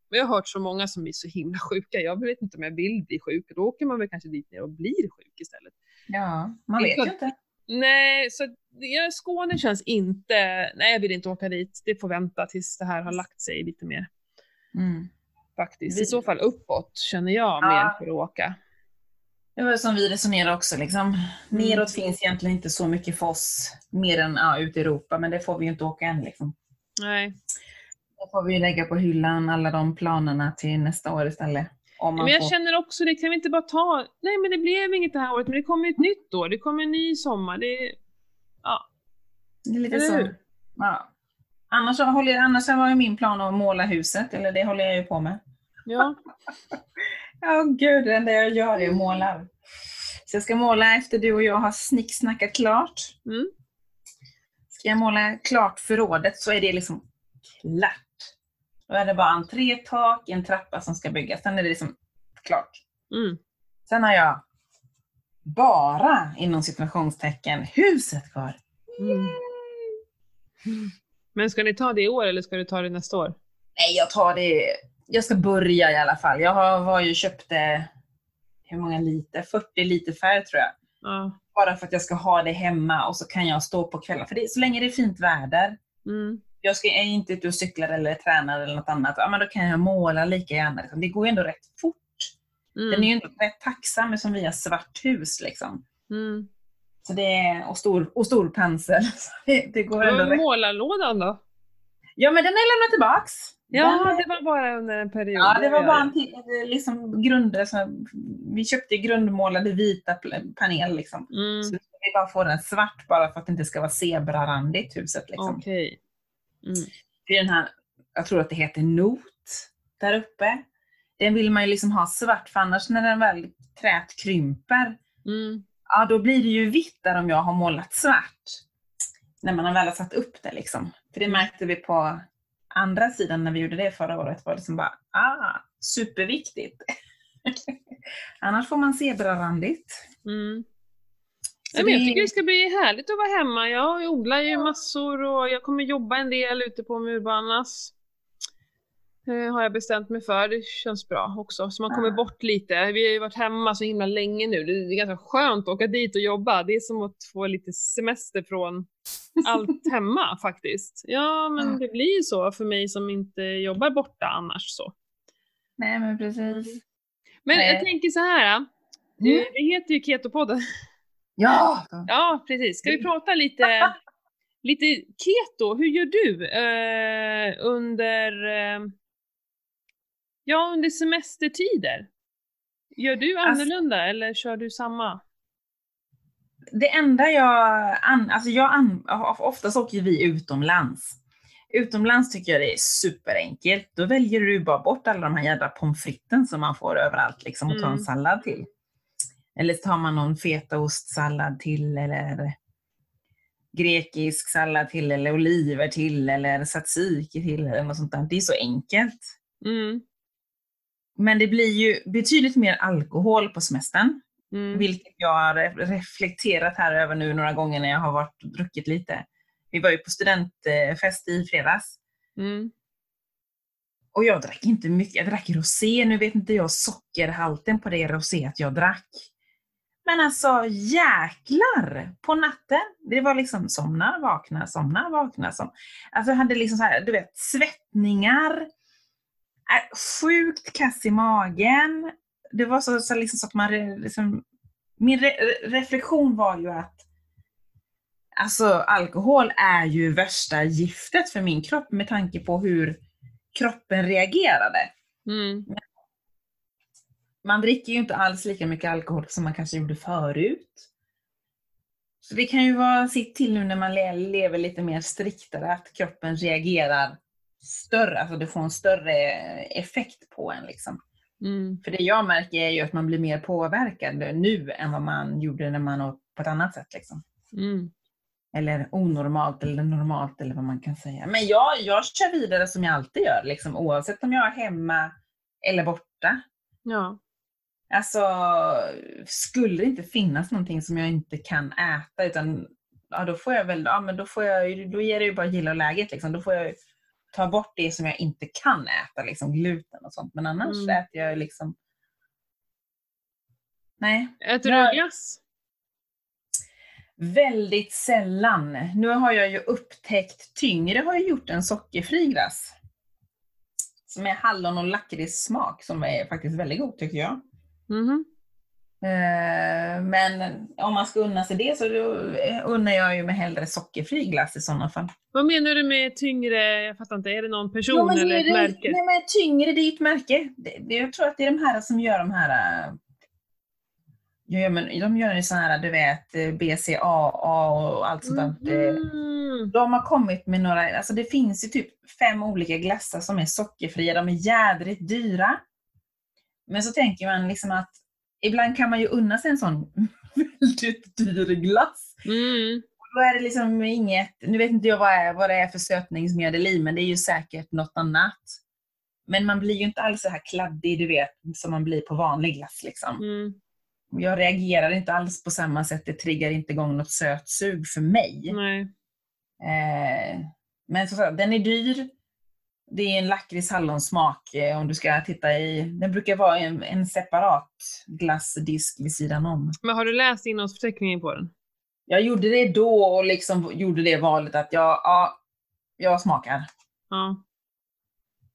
jag har hört så många som blir så himla sjuka, jag vet inte om jag vill bli sjuk, då åker man väl kanske dit ner och blir sjuk istället. Ja, man vet ju inte. Nej, så ja, Skåne känns inte... Nej, jag vill inte åka dit. Det får vänta tills det här har lagt sig lite mer. Mm. Faktiskt. Vi- I så fall uppåt känner jag Ja. mer för att åka. Det var som vi resonerar också. Liksom. Neråt finns egentligen inte så mycket för oss, mer än ja, ut i Europa, men det får vi ju inte åka än. Liksom. Nej. Då får vi lägga på hyllan alla de planerna till nästa år istället. Om Men jag får... känner också det, kan vi inte bara ta... Nej, men det blev inget det här året, men det kommer ett nytt år. Det kommer en ny sommar. Det... Ja. Det är lite så. Ja. Annars, håller jag, annars var ju min plan att måla huset, eller det håller jag ju på med. Ja. Ja, gud, det enda jag gör är att måla. Så jag ska måla efter du och jag har snicksnackat klart. Mm. Ska jag måla klart förrådet så är det liksom klart. Då är det bara entré, tak, en trappa som ska byggas. Sen är det liksom klart. Mm. Sen har jag bara, inom situationstecken, huset kvar. Mm. Men ska ni ta det i år eller ska du ta det nästa år? Nej, jag tar det. Jag ska börja i alla fall. Jag har, var ju köpte, hur många liter? 40 liter färg tror jag. Ja. Bara för att jag ska ha det hemma och så kan jag stå på kvällen. För det, så länge det är fint väder. Mm. Jag ska, är inte ute och cyklar eller tränar eller något annat. Ja, men då kan jag måla lika gärna. Det går ju ändå rätt fort. Mm. Den är ju inte rätt tacksam som vi har svart hus. Liksom. Mm. Så det är, och, stor, och stor pensel. Det, det går ändå rätt. målarlådan då? Ja, men den har jag lämnat tillbaks. Ja, Den- det var bara under en period. Ja, det var bara en liksom grunder. Så vi köpte grundmålade vita panel. Liksom. Mm. Så vi bara får den svart bara för att det inte ska vara zebrarandigt huset. Liksom. Okej. Mm. Det är den här, jag tror att det heter not där uppe. Den vill man ju liksom ha svart för annars när den väl trät krymper, Mm. ja då blir det ju vitt där om jag har målat svart. När man väl har satt upp det liksom. För det märkte vi på andra sidan när vi gjorde det förra året. var det liksom bara, ah, superviktigt. annars får man zebrarandigt. Mm. Så men jag tycker det ska bli härligt att vara hemma. Jag odlar ju massor och jag kommer jobba en del ute på Murbanas. Eh, har jag bestämt mig för. Det känns bra också. Så man kommer Ja. bort lite. Vi har ju varit hemma så himla länge nu. Det är ganska skönt att åka dit och jobba. Det är som att få lite semester från allt hemma faktiskt. Ja, men Ja. det blir ju så för mig som inte jobbar borta annars så. Nej men precis. Men Nej. jag tänker så här. Mm. Det, det heter ju Ketopodden. Ja! Ja, precis. Ska vi prata lite, lite keto? Hur gör du eh, under, eh, ja, under semestertider? Gör du Alltså- annorlunda eller kör du samma? Det enda jag, an, alltså jag an, oftast åker vi utomlands. Utomlands tycker jag det är superenkelt. Då väljer du bara bort alla de här jädra pommes fritesen som man får överallt liksom, och tar en Mm. sallad till. Eller tar man någon fetaostsallad till eller grekisk sallad till eller oliver till eller tzatziki till eller något sånt där. Det är så enkelt. Mm. Men det blir ju betydligt mer alkohol på semestern. Mm. Vilket jag har re- reflekterat här över nu några gånger när jag har varit och druckit lite. Vi var ju på studentfest i fredags Mm. och jag drack inte mycket. Jag drack rosé. Nu vet inte jag sockerhalten på det rosé jag drack. Men alltså jäklar! På natten, det var liksom somna, vakna, somna, vakna. Som. Alltså jag hade liksom så här, du vet, svettningar, sjukt kass i magen. Det var så, så, liksom så att man liksom, min re reflektion var ju att alltså alkohol är ju värsta giftet för min kropp med tanke på hur kroppen reagerade. Mm. Man dricker ju inte alls lika mycket alkohol som man kanske gjorde förut. Så det kan ju vara sitt till nu när man le- lever lite mer striktare, att kroppen reagerar större, alltså det får en större effekt på en. Liksom. Mm. För det jag märker är ju att man blir mer påverkad nu än vad man gjorde när man åt på ett annat sätt. Liksom. Mm. Eller onormalt eller normalt eller vad man kan säga. Men jag, jag kör vidare som jag alltid gör, liksom, oavsett om jag är hemma eller borta. Ja. Alltså, skulle det inte finnas någonting som jag inte kan äta, utan ja, då får jag väl, ja men då får jag, då ger det ju bara gilla läget liksom. Då får jag ju ta bort det som jag inte kan äta, liksom gluten och sånt. Men annars Mm. äter jag liksom, nej, Äter du glass? väldigt sällan. Nu har jag ju upptäckt, Tyngre har ju gjort en sockerfri glass. Som är hallon och lakritssmak, som är faktiskt väldigt god tycker jag. Mhm. Eh, Men om man ska unna sig det så eh, unnar jag ju mig hellre sockerfri glass i sådana fall. Vad menar du med tyngre? Jag fattar inte. Är det någon person men eller ett det- märke? Nej, men tyngre, det är ett märke. Det, jag tror att det är de här som gör de här... eh, Ja, men de gör ju sådana här, du vet, BCAA och allt sånt där. Mhm. De har kommit med några, alltså det finns ju typ fem olika glassar som är sockerfria. De är jädrigt dyra. Men så tänker man liksom att ibland kan man ju unna sig en sån väldigt dyr glass. Mm. Då är det liksom inget, nu vet inte jag vad, är, vad det är för sötningsmedel i, men det är ju säkert något annat. Men man blir ju inte alls så här kladdig, du vet, som man blir på vanlig glass. Liksom. Mm. Jag reagerar inte alls på samma sätt, det triggar inte igång något sötsug för mig. Eh, men så, den är dyr. Det är en lakrits hallonsmak eh, om du ska titta i, den brukar vara en, en separat glassdisk vid sidan om. Men har du läst innehållsförteckningen på den? Jag gjorde det då och liksom gjorde det valet att jag, ja, jag smakar. Ja.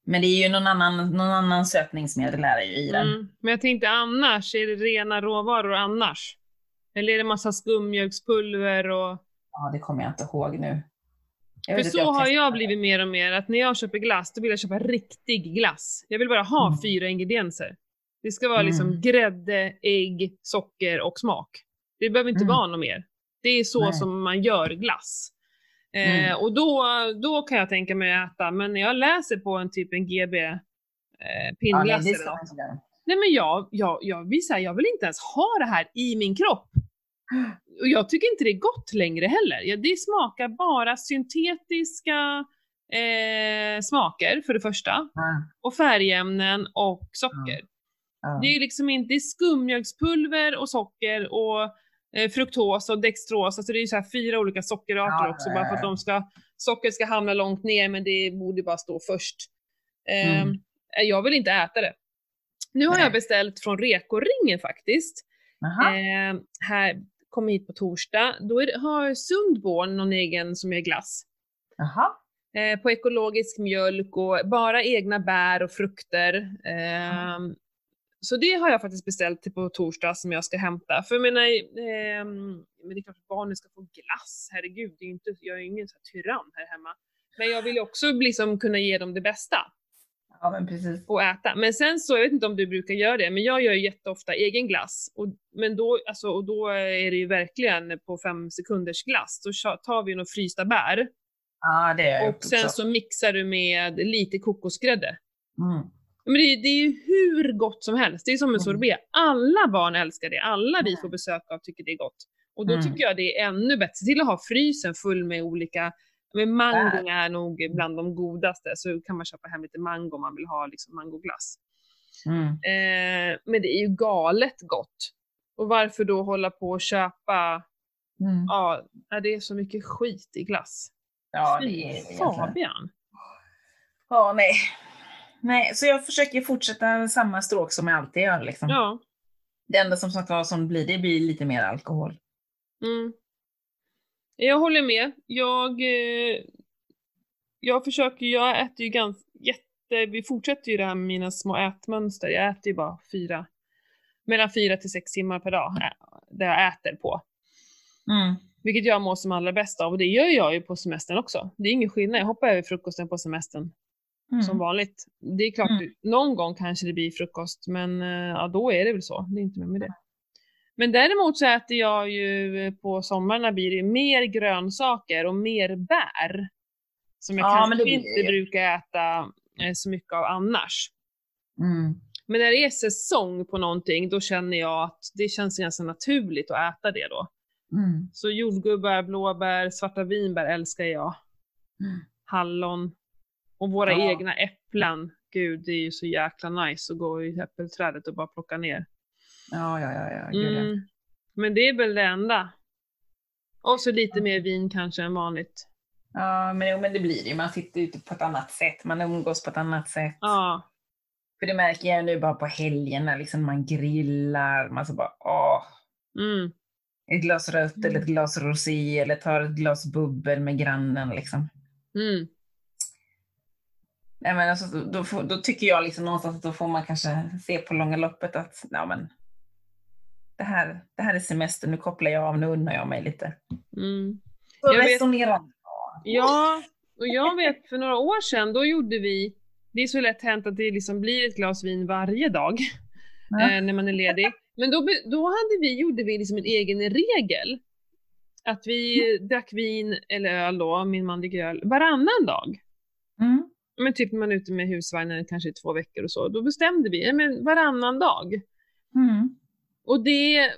Men det är ju någon annan, någon annan sötningsmedel är ju i den. Mm. Men jag tänkte annars, är det rena råvaror annars? Eller är det massa skummjölkspulver och... Ja, det kommer jag inte ihåg nu. Jag För så har testade jag blivit mer och mer, att när jag köper glass, då vill jag köpa riktig glass. Jag vill bara ha Mm. fyra ingredienser. Det ska vara Mm. liksom grädde, ägg, socker och smak. Det behöver inte Mm. vara något mer. Det är så Nej. som man gör glass. Eh, Mm. och då, då kan jag tänka mig att äta, men när jag läser på en typ en GB eh, Ja, pinnglass det eller något. Nej men jag, jag, jag, vill säga, jag vill inte ens ha det här i min kropp. Och jag tycker inte det är gott längre heller. Ja, det smakar bara syntetiska eh, smaker för det första. Ja, Och färgämnen och socker. ja. Det är liksom inte det skummjölkspulver och socker och eh, fruktos och dextros. Alltså det är så här fyra olika sockerarter också. Bara för att de ska, socker ska hamna långt ner men det borde bara stå först. Eh, Mm. Eh, Jag vill inte äta det. Nu har Nej. jag beställt från Rekoringen faktiskt. Eh, här, kom hit på torsdag. Då det, har Sundborn någon egen som gör glass. Jaha. Eh, på ekologisk mjölk och bara egna bär och frukter. Eh, Så det har jag faktiskt beställt till på torsdag som jag ska hämta. För jag menar, ehm, men det är klart att barnen ska få glass, herregud. Det är inte, jag är ju ingen så här tyrann här hemma. Men jag vill också liksom kunna ge dem det bästa Ja, men precis. och äta. Men sen så, jag vet inte om du brukar göra det, men jag gör jätteofta egen glass. Och, men då, alltså, och då är det ju verkligen på fem sekunders glass. Då tar vi några frysta bär Ja, det är jag och sen så mixar du med lite kokosgrädde. Mm. Men det, är- det är ju hur gott som helst. Det är som en Mm. sorbet. Alla barn älskar det. Alla vi får besök av tycker det är gott. Och då Mm. tycker jag det är ännu bättre. Se till att ha frysen full med olika men mango är nog bland de godaste, så kan man köpa hem lite mango om man vill ha liksom mangoglass. Mm. Eh, men det är ju galet gott. Och varför då hålla på och köpa, Mm. ja, det är så mycket skit i glass. Ja, det är det. Fabian. Ja, nej. Nej, så jag försöker fortsätta samma stråk som jag alltid gör. Liksom. Ja. Det enda som var som blir, det blir lite mer alkohol. Mm. Jag håller med. Jag, eh, jag försöker, jag äter ju ganska, jätte, vi fortsätter ju det här med mina små ätmönster. Jag äter ju bara fyra, mellan fyra till sex timmar per dag, där jag äter på. Mm. Vilket jag mår som allra bäst av och det gör jag ju på semestern också. Det är ingen skillnad, jag hoppar över frukosten på semestern Mm. som vanligt. Det är klart, Mm. någon gång kanske det blir frukost, men eh, ja, då är det väl så. Det är inte mer med det. Men däremot så äter jag ju eh, på sommarna blir det mer grönsaker och mer bär. Som jag Ja, kanske inte brukar äta eh, så mycket av annars. Mm. Men när det är säsong på någonting, då känner jag att det känns ganska naturligt att äta det då. Mm. Så jordgubbar, blåbär, svarta vinbär älskar jag. Mm. Hallon. Och våra Ja. egna äpplen. Gud, det är ju så jäkla nice att gå i äppelträdet och bara plocka ner. Ja, ja, ja, ja. Gud. Mm. Men det är väl det enda. Och så lite mer vin kanske än vanligt. Ja, men, jo, men det blir det ju. Man sitter ute på ett annat sätt. Man umgås på ett annat sätt. Ja. För det märker jag nu bara på helgen när liksom man grillar. Man så bara åh. Mm. Ett glas rött eller ett glas rosé eller tar ett glas bubbel med grannen liksom. Mm. Nej, men alltså, då, då tycker jag liksom någonstans att då får man kanske se på långa loppet att ja, men, det, här, det här är semester, nu kopplar jag av, nu unnar jag mig lite. Mm. Så Jag vet- resonera. Ja, och jag vet för några år sedan, då gjorde vi, det är så lätt hänt att det liksom blir ett glas vin varje dag Ja. eh, när man är ledig. Men då, då hade vi, gjorde vi liksom en egen regel. Att vi drack vin eller öl då, min man dricker öl, varannan dag. Mm. Men typ när man är ute med husvagnen kanske i två veckor och så, då bestämde vi, men varannan dag. Mm. Och det är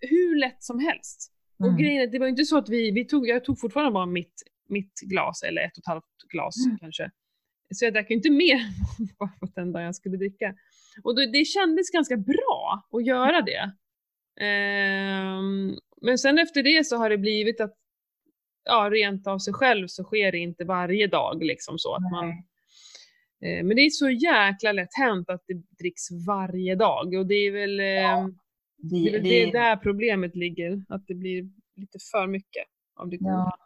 hur lätt som helst. Och Mm. grejen är, det var inte så att vi, vi tog, jag tog fortfarande bara mitt, mitt glas, eller ett och ett halvt glas Mm. kanske. Så jag drack inte mer bara för den dag jag skulle dricka. Och då, det kändes ganska bra att göra det. Ehm, men sen efter det så har det blivit att, ja, rent av sig själv så sker det inte varje dag liksom så. Att man, men det är så jäkla lätt hänt att det dricks varje dag och det är väl ehm, det, är Det, väl det, det där problemet ligger, att det blir lite för mycket av det goda. ja,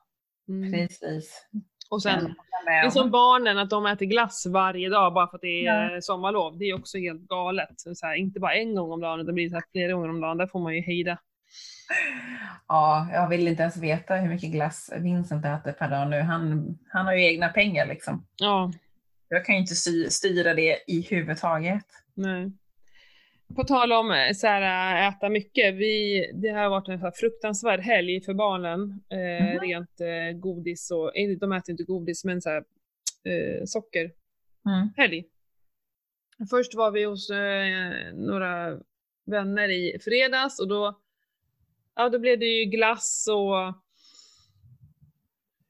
Mm. precis. Och sen, Ja, det är som barnen, att de äter glass varje dag bara för att det är Ja. sommarlov. Det är också helt galet. Så så här, inte bara en gång om dagen, utan det blir så här flera gånger om dagen. Där får man ju hejda. Ja, jag vill inte ens veta hur mycket glass Vincent äter per dag nu. Han, han har ju egna pengar liksom. Ja, Jag kan ju inte styra det i huvud taget. nej. På tal om eh, så här, äta mycket. Vi, det har varit en så fruktansvärd helg för barnen. Eh, Mhm. Rent eh, godis och, eh, de äter inte godis, men så här, eh, socker. Mm. helg. Först var vi hos eh, några vänner i fredags och då, ja, då blev det ju glass och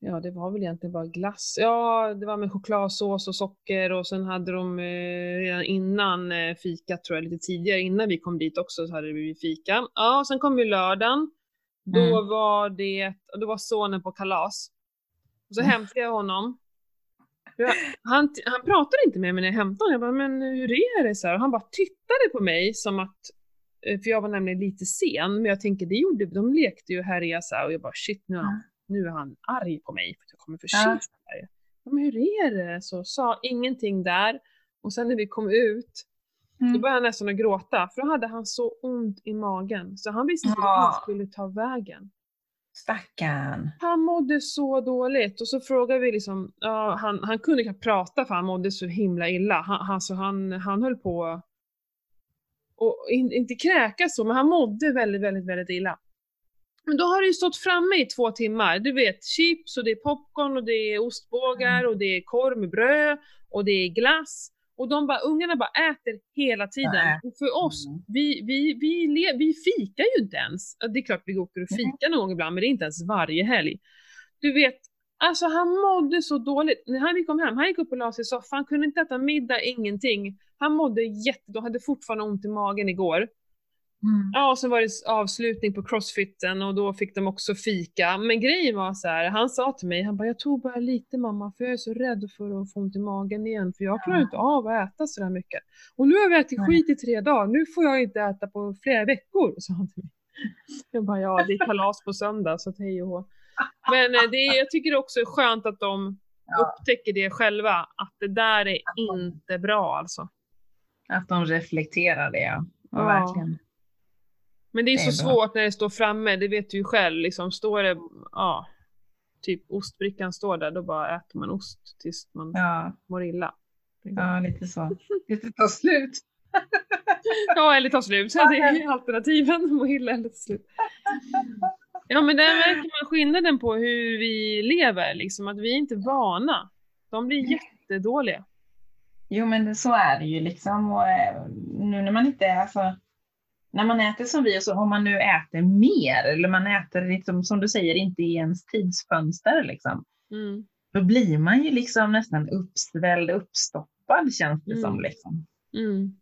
Ja, det var väl egentligen bara glass. Ja, det var med chokladsås och socker och sen hade de eh, redan innan eh, fika, tror jag, lite tidigare, innan vi kom dit också, så hade det blivit fika. Ja, och sen kom ju lördagen. Då Mm. var det, då var sonen på kalas. Och så Mm. hämtade jag honom. Ja, han, han pratade inte med mig när jag hämtade honom. Jag bara, men hur är det? Så här, och han bara tittade på mig som att, eh, för jag var nämligen lite sen, men jag tänker det gjorde, de lekte ju här i och jag bara shit nu är, han, nu är han arg på mig för att jag kommer för sent. Ja. Men hur är det? Så sa ingenting där. Och sen när vi kom ut, mm. då började han nästan att gråta, för då hade han så ont i magen, så han visste inte ja. vart han skulle ta vägen. Stackarn. Han mådde så dåligt och så frågade vi liksom, ja, han, han kunde inte prata för han mådde så himla illa. Han, alltså han, han höll på och in, inte kräkas så, men han mådde väldigt, väldigt, väldigt illa. Men då har det ju stått framme i två timmar. Du vet, chips och det är popcorn och det är ostbågar mm. och det är korv med bröd och det är glass. Och de bara, ungarna bara äter hela tiden. Nej. Och för oss, mm. vi, vi, vi, le, vi fikar ju inte ens. Det är klart vi åker och fikar mm. någon gång ibland, men det är inte ens varje helg. Du vet, alltså han mådde så dåligt. När han kom hem, han gick upp och la sig i soffan, han kunde inte äta middag, ingenting. Han mådde jättedåligt, hade fortfarande ont i magen igår. Mm. Ja, och så var det avslutning på crossfiten och då fick de också fika. Men grejen var så här, han sa till mig, han bara, jag tog bara lite mamma för jag är så rädd för att få ont i magen igen för jag klarar ja. inte av att äta så där mycket. Och nu har vi ätit skit i tre dagar, nu får jag inte äta på flera veckor, sa han till mig. Jag bara, ja det är kalas på söndag så hej och hå. Men eh, det är, jag tycker också är skönt att de ja. upptäcker det själva, att det där är inte bra alltså. Att de reflekterar det, ja. ja. verkligen. Men det är, det är så bra. svårt när det står framme, det vet du ju själv. Liksom, står det, ja, typ ostbrickan står där, då bara äter man ost tills man ja. mår illa. Ja, lite så. Tills det tar slut. ja, eller tar slut. Det är alternativen, må illa eller ta slut. Ja, men där märker man skillnaden på hur vi lever, liksom att vi är inte vana. De blir jättedåliga. Jo, men så är det ju liksom. Och eh, nu när man inte är, alltså, när man äter som vi, och så om man nu äter mer, eller man äter liksom, som du säger inte i ens tidsfönster, liksom, mm. då blir man ju liksom nästan uppsvälld, uppstoppad känns det mm. som. Liksom. Mm.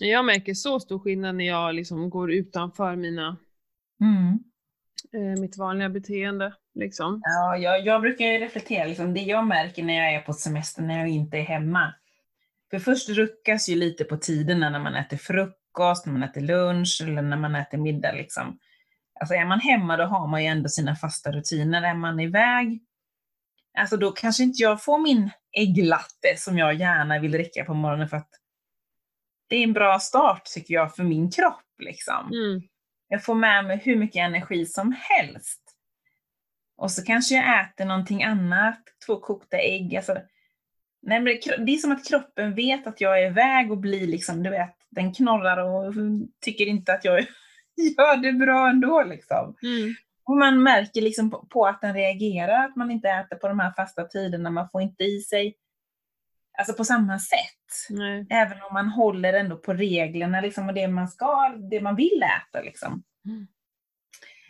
Jag märker så stor skillnad när jag liksom går utanför mina, mm. eh, mitt vanliga beteende. Liksom. Ja, jag, jag brukar ju reflektera, liksom, det jag märker när jag är på semester, när jag inte är hemma. För först ruckas ju lite på tiderna när man äter frukt frukost, när man äter lunch eller när man äter middag. Liksom. Alltså är man hemma då har man ju ändå sina fasta rutiner. Är man iväg, alltså då kanske inte jag får min ägglatte som jag gärna vill dricka på morgonen för att det är en bra start tycker jag för min kropp. Liksom. Mm. Jag får med mig hur mycket energi som helst. Och så kanske jag äter någonting annat, två kokta ägg. Alltså, nej, det är som att kroppen vet att jag är iväg och blir liksom, du vet, den knorrar och tycker inte att jag gör det bra ändå. Liksom. Mm. Och man märker liksom på, på, att den reagerar, att man inte äter på de här fasta tiderna, man får inte i sig alltså på samma sätt. Nej. Även om man håller ändå på reglerna liksom, och det man ska, det man vill äta. Liksom. Mm.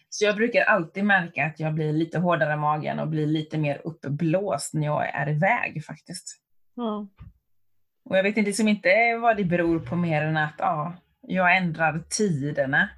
Så jag brukar alltid märka att jag blir lite hårdare i magen och blir lite mer uppblåst när jag är iväg faktiskt. Mm. Och jag vet inte, liksom inte vad det beror på mer än att ja, jag ändrar tiderna.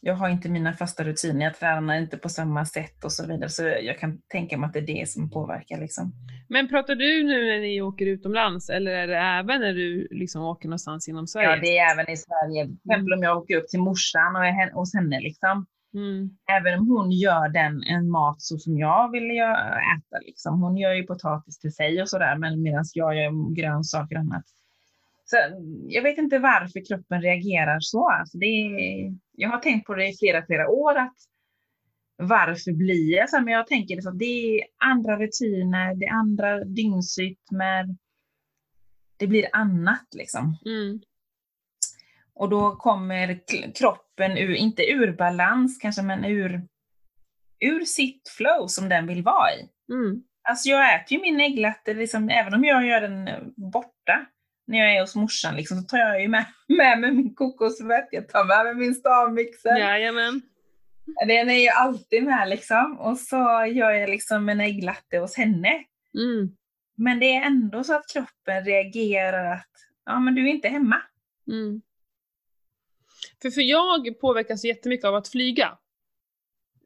Jag har inte mina fasta rutiner, jag tränar inte på samma sätt och så vidare. Så jag kan tänka mig att det är det som påverkar. Liksom. Men pratar du nu när ni åker utomlands eller är det även när du liksom åker någonstans inom Sverige? Ja, det är även i Sverige. Till exempel om jag åker upp till morsan och är hos henne. Liksom. Mm. Även om hon gör den en mat så som jag vill äta. Liksom. Hon gör ju potatis till sig och sådär, men medan jag gör grönsaker och annat. Så jag vet inte varför kroppen reagerar så. Alltså det är, jag har tänkt på det i flera, flera år att varför blir jag så? Men jag tänker att det är andra rutiner, det är andra dygnsrytmer. Det blir annat liksom. Mm. Och då kommer kroppen ur, inte ur balans kanske, men ur, ur sitt flow som den vill vara i. Mm. Alltså jag äter ju min ägglatte, liksom, även om jag gör den borta när jag är hos morsan, liksom, så tar jag ju med, med mig min kokosfett, jag tar med mig min stavmixer. Jajamän. Den är ju alltid med liksom. Och så gör jag liksom en ägglatte hos henne. Mm. Men det är ändå så att kroppen reagerar att ja, men du är inte hemma. Mm. För, för jag påverkas jättemycket av att flyga.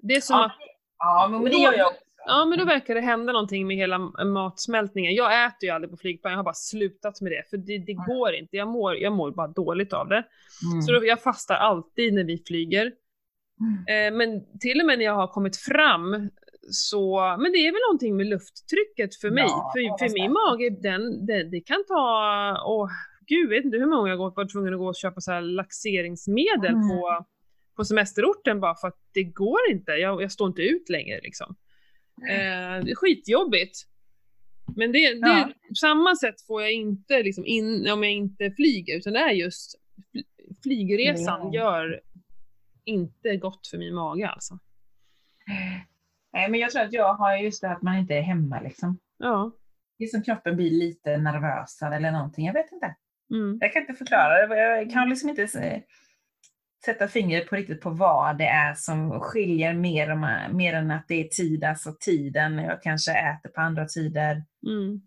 Det är som ja. att... Ja, men det gör jag också. Ja, men då verkar det hända någonting med hela matsmältningen. Jag äter ju aldrig på flygplan, jag har bara slutat med det, för det, det går inte. Jag mår, jag mår bara dåligt av det. Mm. Så då, jag fastar alltid när vi flyger. Mm. Eh, men till och med när jag har kommit fram så, men det är väl någonting med lufttrycket för mig. Ja, för, för min mage, den, det, det kan ta, åh gud, vet inte hur många jag har varit tvungen att gå och köpa så här laxeringsmedel Mm. på, på semesterorten bara för att det går inte. Jag, jag står inte ut längre liksom. Eh, det är skitjobbigt. Men det, det Ja. samma sätt får jag inte liksom in, om jag inte flyger, utan det är just fly- flygresan Ja. gör inte gott för min mage alltså. Nej, men jag tror att jag har just det att man inte är hemma liksom. Ja. Det är som kroppen blir lite nervösare eller någonting. Jag vet inte. Mm. Jag kan inte förklara det. Jag kan liksom inte se- sätta fingret på riktigt på vad det är som skiljer mer, om, mer än att det är tid, alltså tiden. Jag kanske äter på andra tider. Mm.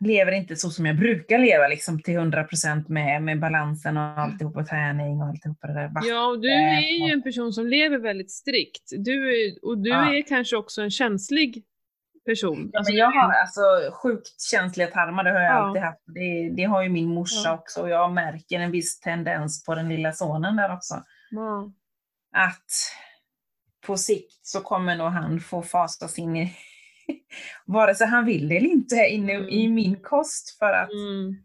Lever inte så som jag brukar leva liksom till 100% med, med balansen och alltihop och träning och alltihopa det där. Ja, och du är ju en person som lever väldigt strikt. Du är, och du Ja. är kanske också en känslig person. Ja, Alltså, men jag har alltså sjukt känsliga tarmar, det har jag Ja. alltid haft. Det, det har ju min morsa Ja. också och jag märker en viss tendens på den lilla sonen där också. Ja. Att på sikt så kommer nog han få fasas in i, vare sig han vill eller inte, in i, Mm. i min kost för att Mm.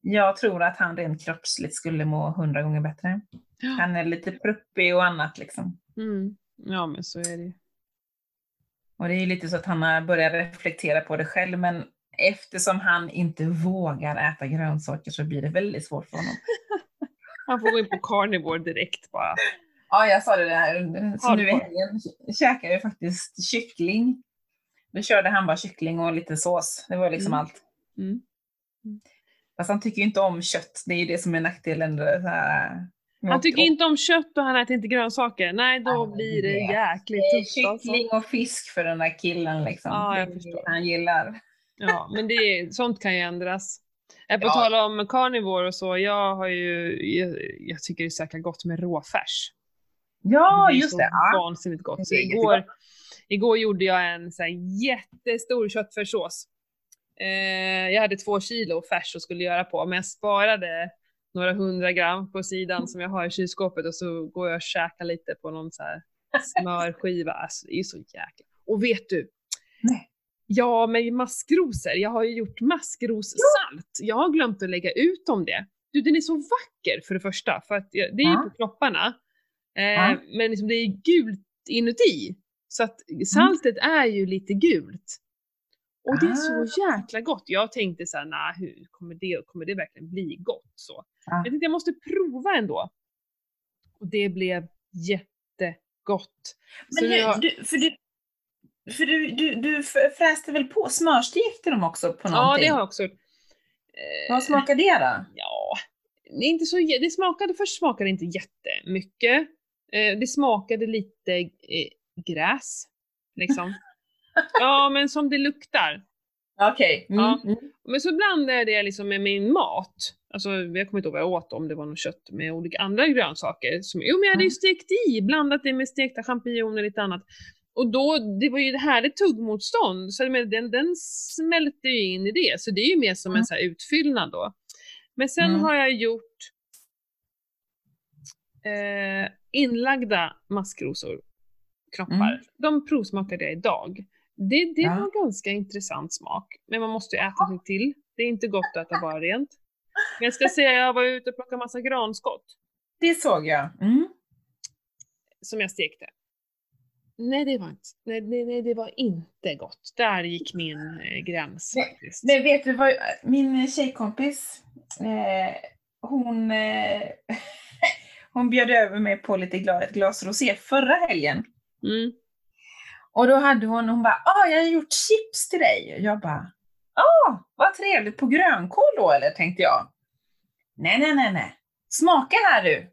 jag tror att han rent kroppsligt skulle må hundra gånger bättre. Han är lite pruppig och annat liksom. Mm. ja, men så är det ju. Och det är ju lite så att han har börjat reflektera på det själv, men eftersom han inte vågar äta grönsaker så blir det väldigt svårt för honom. Han får gå in på carnivore direkt bara. Ja, jag sa det där. Så nu i helgen käkade jag faktiskt kyckling. Då körde han bara kyckling och lite sås. Det var liksom Mm. allt. Mm. Fast han tycker ju inte om kött. Det är ju det som är nackdelen. här, Han tycker inte om kött och han äter inte grönsaker. Nej, då Ja, blir det det- jäkligt Det är tufft alltså. kyckling och fisk för den där killen liksom. Ja, jag det är förstår. det han gillar. Ja, men det är, sånt kan ju ändras. Jag på Ja. tala om carnivore och så, jag har ju, jag, jag tycker det är så jäkla gott med råfärs. Ja, är just så det. Ja. vansinnigt gott. Så Det är igår, igår gjorde jag en så här jättestor köttfärssås. Eh, jag hade två kilo färs och skulle göra på, men jag sparade några hundra gram på sidan som jag har i kylskåpet och så går jag och käkar lite på någon så här smörskiva. Alltså, det är så jäkla... Och vet du? Nej. Ja, med maskrosor. Jag har ju gjort maskrossalt. Jag har glömt att lägga ut om det. Du, den är så vacker för det första, för att det är ju på kropparna. Eh, Ja. Men liksom det är gult inuti. Så att saltet är ju lite gult. Och det är Ah. så jäkla gott. Jag tänkte såhär, nej hur kommer det, kommer det verkligen bli gott så? Ja. Jag tänkte jag måste prova ändå. Och det blev jättegott. Men nu har- du, för du, för du, du, du fräste väl på, smörstekte dem också på Ja, någonting? det har jag också gjort. Eh, Vad smakar det då? Ja, det, inte så, det smakade, först smakade det inte jättemycket. Eh, det smakade lite eh, gräs, liksom. ja, men som det luktar. Okej. Mm. Ja. Mm. Men så blandade jag det liksom med min mat. Alltså, jag kommer inte ihåg vad jag åt, om det var något kött med olika andra grönsaker. Som, jo, men jag hade ju Mm. stekt i, blandat det med stekta champinjoner och lite annat. Och då, det var ju det härligt tuggmotstånd, så den, den smälter ju in i det. Så det är ju mer som en Mm. så här utfyllnad då. Men sen Mm. har jag gjort eh, inlagda maskrosor, knoppar. Mm. De provsmakade jag idag. Det, det Ja. var ganska intressant smak, men man måste ju äta sig till. Det är inte gott att äta bara rent. Jag ska säga, jag var ute och plockade massa granskott Det såg jag. Mm. som jag stekte. Nej, det var inte, nej, nej, nej, det var inte gott. Där gick min eh, gräns Nej, faktiskt. Men vet du vad, min tjejkompis, eh, hon, eh, hon bjöd över mig på lite glas, ett glas rosé förra helgen. Mm. Och då hade hon, hon bara, ah, jag har gjort chips till dig. Och jag bara, vad trevligt, på grönkål då eller, tänkte jag. Nej, nej, nej, nej. Smaka här du.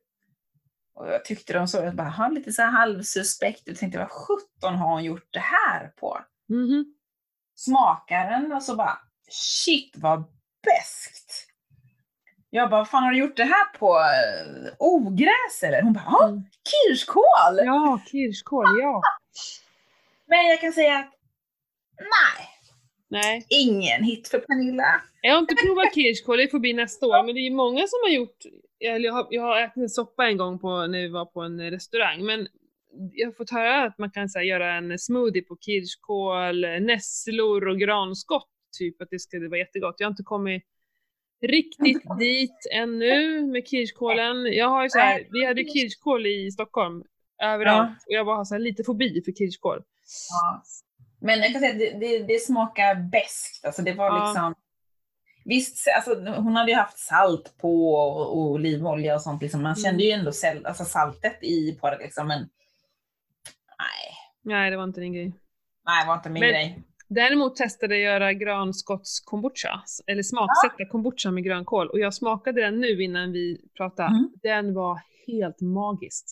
Och jag tyckte de såg bara, ha lite så här halvsuspekt. Jag tänkte, vad sjutton har hon gjort det här på? Mhm. Smakar den och så bara, shit vad beskt. Jag bara, vad fan har du gjort det här på? Ogräs eller? Hon bara, ja, Mm. kirskål! Ja, kirskål, ja. Men jag kan säga att nej, Nej. ingen hit för Pernilla. Jag har inte provat kirskål, det får bli nästa år. Men det är ju många som har gjort, jag har, jag har ätit en soppa en gång på, när vi var på en restaurang, men jag har fått höra att man kan så här, göra en smoothie på kirskål, nässlor och granskott, typ att det skulle vara jättegott. Jag har inte kommit riktigt dit ännu med kirskålen. Jag har så här, vi hade kirskål i Stockholm överallt och jag bara har så lite fobi för kirskål. Ja. Men jag kan säga att det, det, det smakar beskt. Alltså det var Ja. liksom... Visst, alltså, hon hade ju haft salt på och, och olivolja och sånt. Liksom. Man Mm. kände ju ändå säl, alltså, saltet i på det. Liksom. Men nej, Nej, det var inte din grej. nej, det var inte min Men- grej. Däremot testade jag göra granskotts kombucha, eller smaksätta kombucha med grönkål. Och jag smakade den nu innan vi pratade. Mm. Den var helt magisk.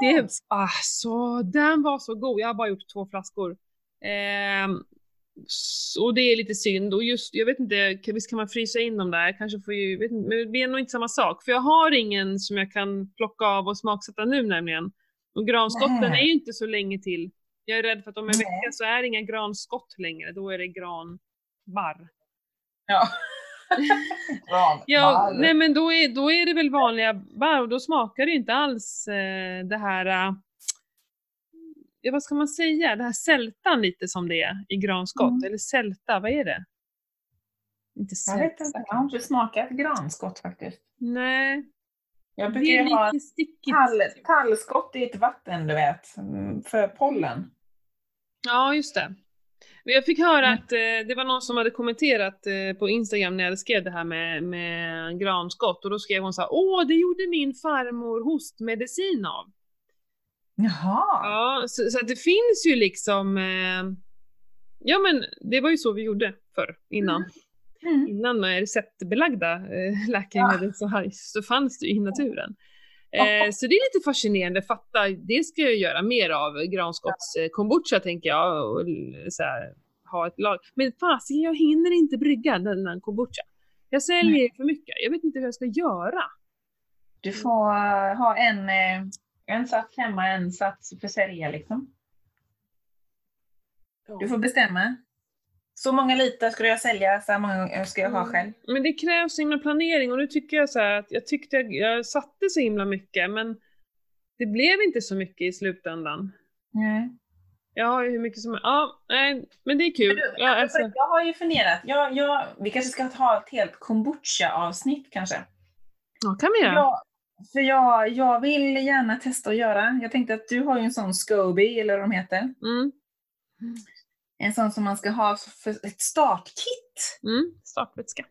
Det, alltså, den var så god. Jag har bara gjort två flaskor. S- och det är lite synd. Och just, jag vet inte, visst kan man frysa in dem där? Kanske får ju, vet inte, men det blir nog inte samma sak. För jag har ingen som jag kan plocka av och smaksätta nu nämligen. Och granskotten Nej. är ju inte så länge till. Jag är rädd för att om en vecka så är det inga granskott längre. Då är det granbarr. Ja. Ja, nej men då är, då är det väl vanliga barr och då smakar det inte alls eh, det här, eh, ja vad ska man säga, det här sältan lite som det är i granskott. Mm. Eller sälta, vad är det? Inte Jag vet sälta. inte, jag har inte smakat granskott faktiskt. Nej, Jag brukar ju ha tall, tallskott i ett vatten, du vet, mm, för pollen. Ja, just det. Jag fick höra Mm. att eh, det var någon som hade kommenterat eh, på Instagram när jag skrev det här med, med granskott och då skrev hon så här, åh det gjorde min farmor hostmedicin av. Jaha. Ja, så, så det finns ju liksom, eh, ja men det var ju så vi gjorde förr, innan. Mm. Innan med receptbelagda eh, läkemedel så, här, så fanns det ju i naturen. Eh, så det är lite fascinerande, fatta, det ska jag göra mer av, granskotts eh, kombucha tänker jag, och så här, ha ett lag. Men fasiken, jag hinner inte brygga denna kombucha. Jag säljer för mycket, jag vet inte hur jag ska göra. Du får ha en, eh, en sats hemma, en sats för sälja liksom. Du får bestämma. Så många liter ska jag sälja, så här många ska jag ha Mm. själv. Men det krävs så himla planering och nu tycker jag så här att jag tyckte jag, jag satte så himla mycket men det blev inte så mycket i slutändan. Nej. Jag har ju hur mycket som Ja, nej, men det är kul. Du, Ja, alltså, Jag har ju funderat, jag, jag, vi kanske ska ha ett helt kombucha-avsnitt kanske. ja, kan vi göra. Ja, för jag, jag vill gärna testa att göra. Jag tänkte att du har ju en sån Scoby, eller vad de heter. Mm, En sån som man ska ha för ett startkit. mm, startvätska.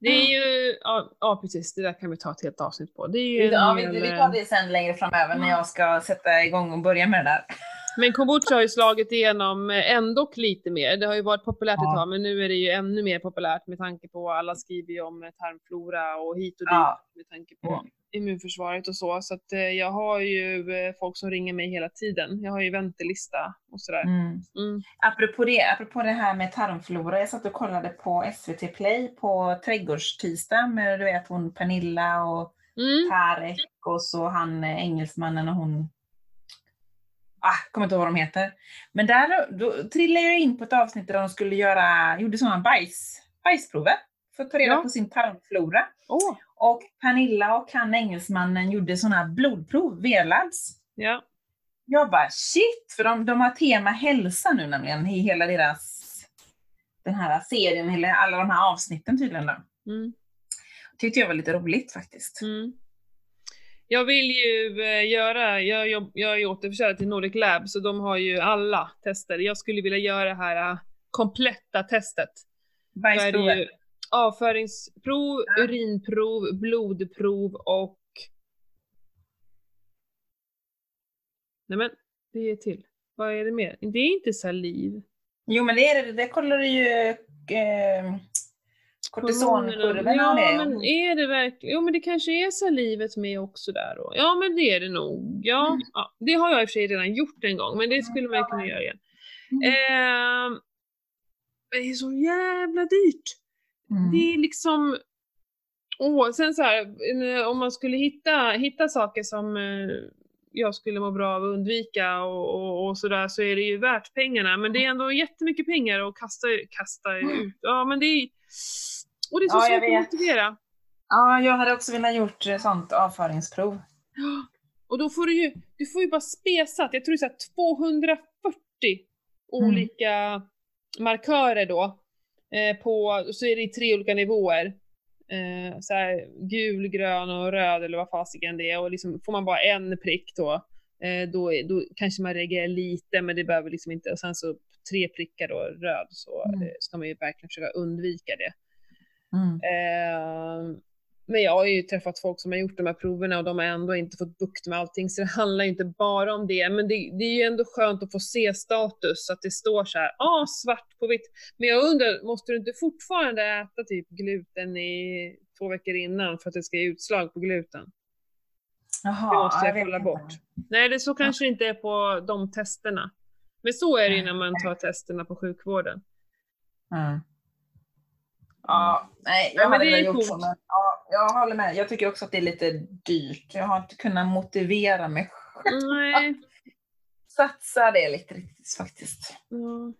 Det är ju, ja, ja precis, det där kan vi ta ett helt avsnitt på. Det är ju Ja, vi, vi tar det sen längre framöver när jag ska sätta igång och börja med det där. Men kombucha har ju slagit igenom eh, ändå lite mer. Det har ju varit populärt ett Ja. tag, men nu är det ju ännu mer populärt med tanke på alla skriver ju om eh, tarmflora och hit och dit Ja. med tanke på Mm. immunförsvaret och så. Så att eh, jag har ju folk som ringer mig hela tiden. Jag har ju väntelista och sådär. Mm. Mm. Apropå, det, apropå det här med tarmflora, jag satt och kollade på SVT Play på trädgårdstisdag med du vet hon Pernilla och Mm. Tarek och så han engelsmannen och hon Ah, kommer inte ihåg vad de heter. Men där då trillade jag in på ett avsnitt där de skulle göra, gjorde sådana bajs, bajsprover för att ta reda Ja. på sin tarmflora. Åh, Och Pernilla och han engelsmannen gjorde sådana blodprov, V-labs. ja. Jag bara shit, för de, de har tema hälsa nu nämligen i hela deras den här serien, eller alla de här avsnitten tydligen. Då. Mm. Tyckte jag var lite roligt faktiskt. Mm. Jag vill ju eh, göra, jag, jag är ju återförsäljare till Nordic Lab, så de har ju alla tester. Jag skulle vilja göra det här eh, kompletta testet. Ju avföringsprov, urinprov, blodprov och... Nej men, det är till. Vad är det mer? Det är inte saliv. Jo men det är det, det kollar du ju eh, kortisonkurvorna Ja, och det. men är det verkligen... Jo, men det kanske är salivet med också där då. Ja, men det är det nog. Ja, Mm. ja det har jag i och för sig redan gjort en gång, men det skulle man ju kunna göra igen. Mm. Ehm, det är så jävla dyrt. Mm. Det är liksom... Åh, sen så här, eh, om man skulle hitta, hitta saker som... eh, jag skulle må bra av att undvika och, och, och sådär så är det ju värt pengarna. Men det är ändå jättemycket pengar att kasta, kasta ut. Ja men det är, och det är så Ja, svårt att motivera. Ja, jag hade också velat gjort eh, sånt avföringsprov. Och då får du ju, du får ju bara spesat, jag tror det är så här 240 Mm. olika markörer då. Eh, på, så är det i tre olika nivåer. Eh, så här, gul, grön och röd eller vad fasiken det är. Och liksom, får man bara en prick då, eh, då, då kanske man reagerar lite men det behöver liksom inte. Och sen så tre prickar då, röd, så Mm. eh, ska man ju verkligen försöka undvika det. Mm. Eh, men jag har ju träffat folk som har gjort de här proverna och de har ändå inte fått bukt med allting, så det handlar inte bara om det. Men det, det är ju ändå skönt att få se status, att det står så här, ah, svart på vitt. Men jag undrar, måste du inte fortfarande äta typ gluten i två veckor innan för att det ska ge utslag på gluten? Jaha, Det måste ja, jag vet kolla bort. Nej, det så kanske inte är på de testerna. Men så är det ju när man tar testerna på sjukvården. Mm. Ja, nej, jag Ja, men det är gjort coolt. så. Men, ja, jag håller med. Jag tycker också att det är lite dyrt. Jag har inte kunnat motivera mig själv. Nej. Satsa det lite riktigt faktiskt. Ja.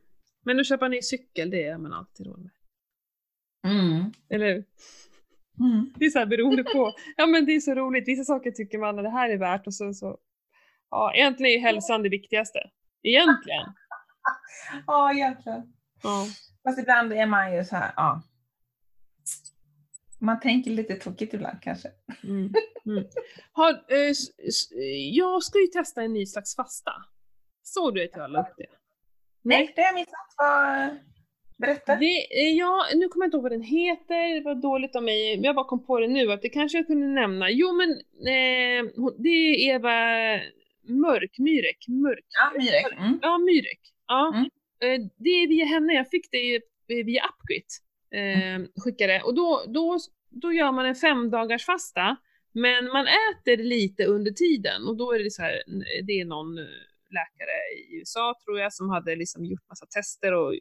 Men att köpa en ny cykel, det är man alltid råd med. Mm. Eller hur? Mm. Det är så här beroende på. Ja men det är så roligt. Vissa saker tycker man att det här är värt och så, så ja, egentligen är hälsan det viktigaste. Egentligen. Ja, egentligen. Ja. Fast ibland är man ju så här, ja. Man tänker lite tokigt ibland kanske. Mm. Mm. Har, eh, jag ska ju testa en ny slags fasta. Såg du att jag la upp det? Nej, det har jag missat. Vad- Berätta. Det, eh, ja, nu kommer jag inte ihåg vad den heter, det var dåligt av mig, men jag bara kom på det nu att det kanske jag kunde nämna. Jo men eh, det är Eva Mörk, Myrek, Mörk. Ja, Myrek. Mm. Ja, Myrek. Ja. Mm. Eh, det är via henne, jag fick det eh, via Upgrit. Eh, skickade. Och då, då, då gör man en fem dagars fasta men man äter lite under tiden och då är det så här, det är någon eh, läkare i USA tror jag som hade liksom gjort massa tester och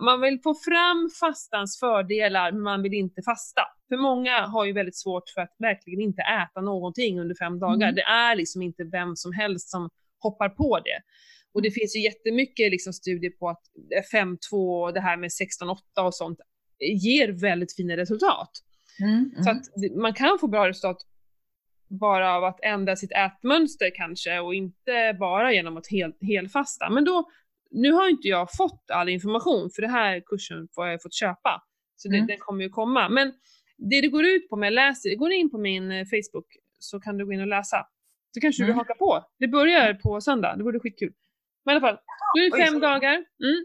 man vill få fram fastans fördelar men man vill inte fasta. För många har ju väldigt svårt för att verkligen inte äta någonting under fem dagar. Mm. Det är liksom inte vem som helst som hoppar på det. Och det finns ju jättemycket liksom studier på att 5-2 och det här med 16-8 och sånt ger väldigt fina resultat. Mm. Mm. Så att man kan få bra resultat bara av att ändra sitt ätmönster kanske och inte bara genom att hel, helfasta. Men då, nu har inte jag fått all information för det här kursen får jag fått köpa. Så det, Mm. den kommer ju komma. Men det det går ut på med, läser, går in på min eh, Facebook så kan du gå in och läsa. Så kanske du Mm. hakar på. Det börjar på söndag, det vore skitkul. Men i alla fall, då är fem dagar. Mm.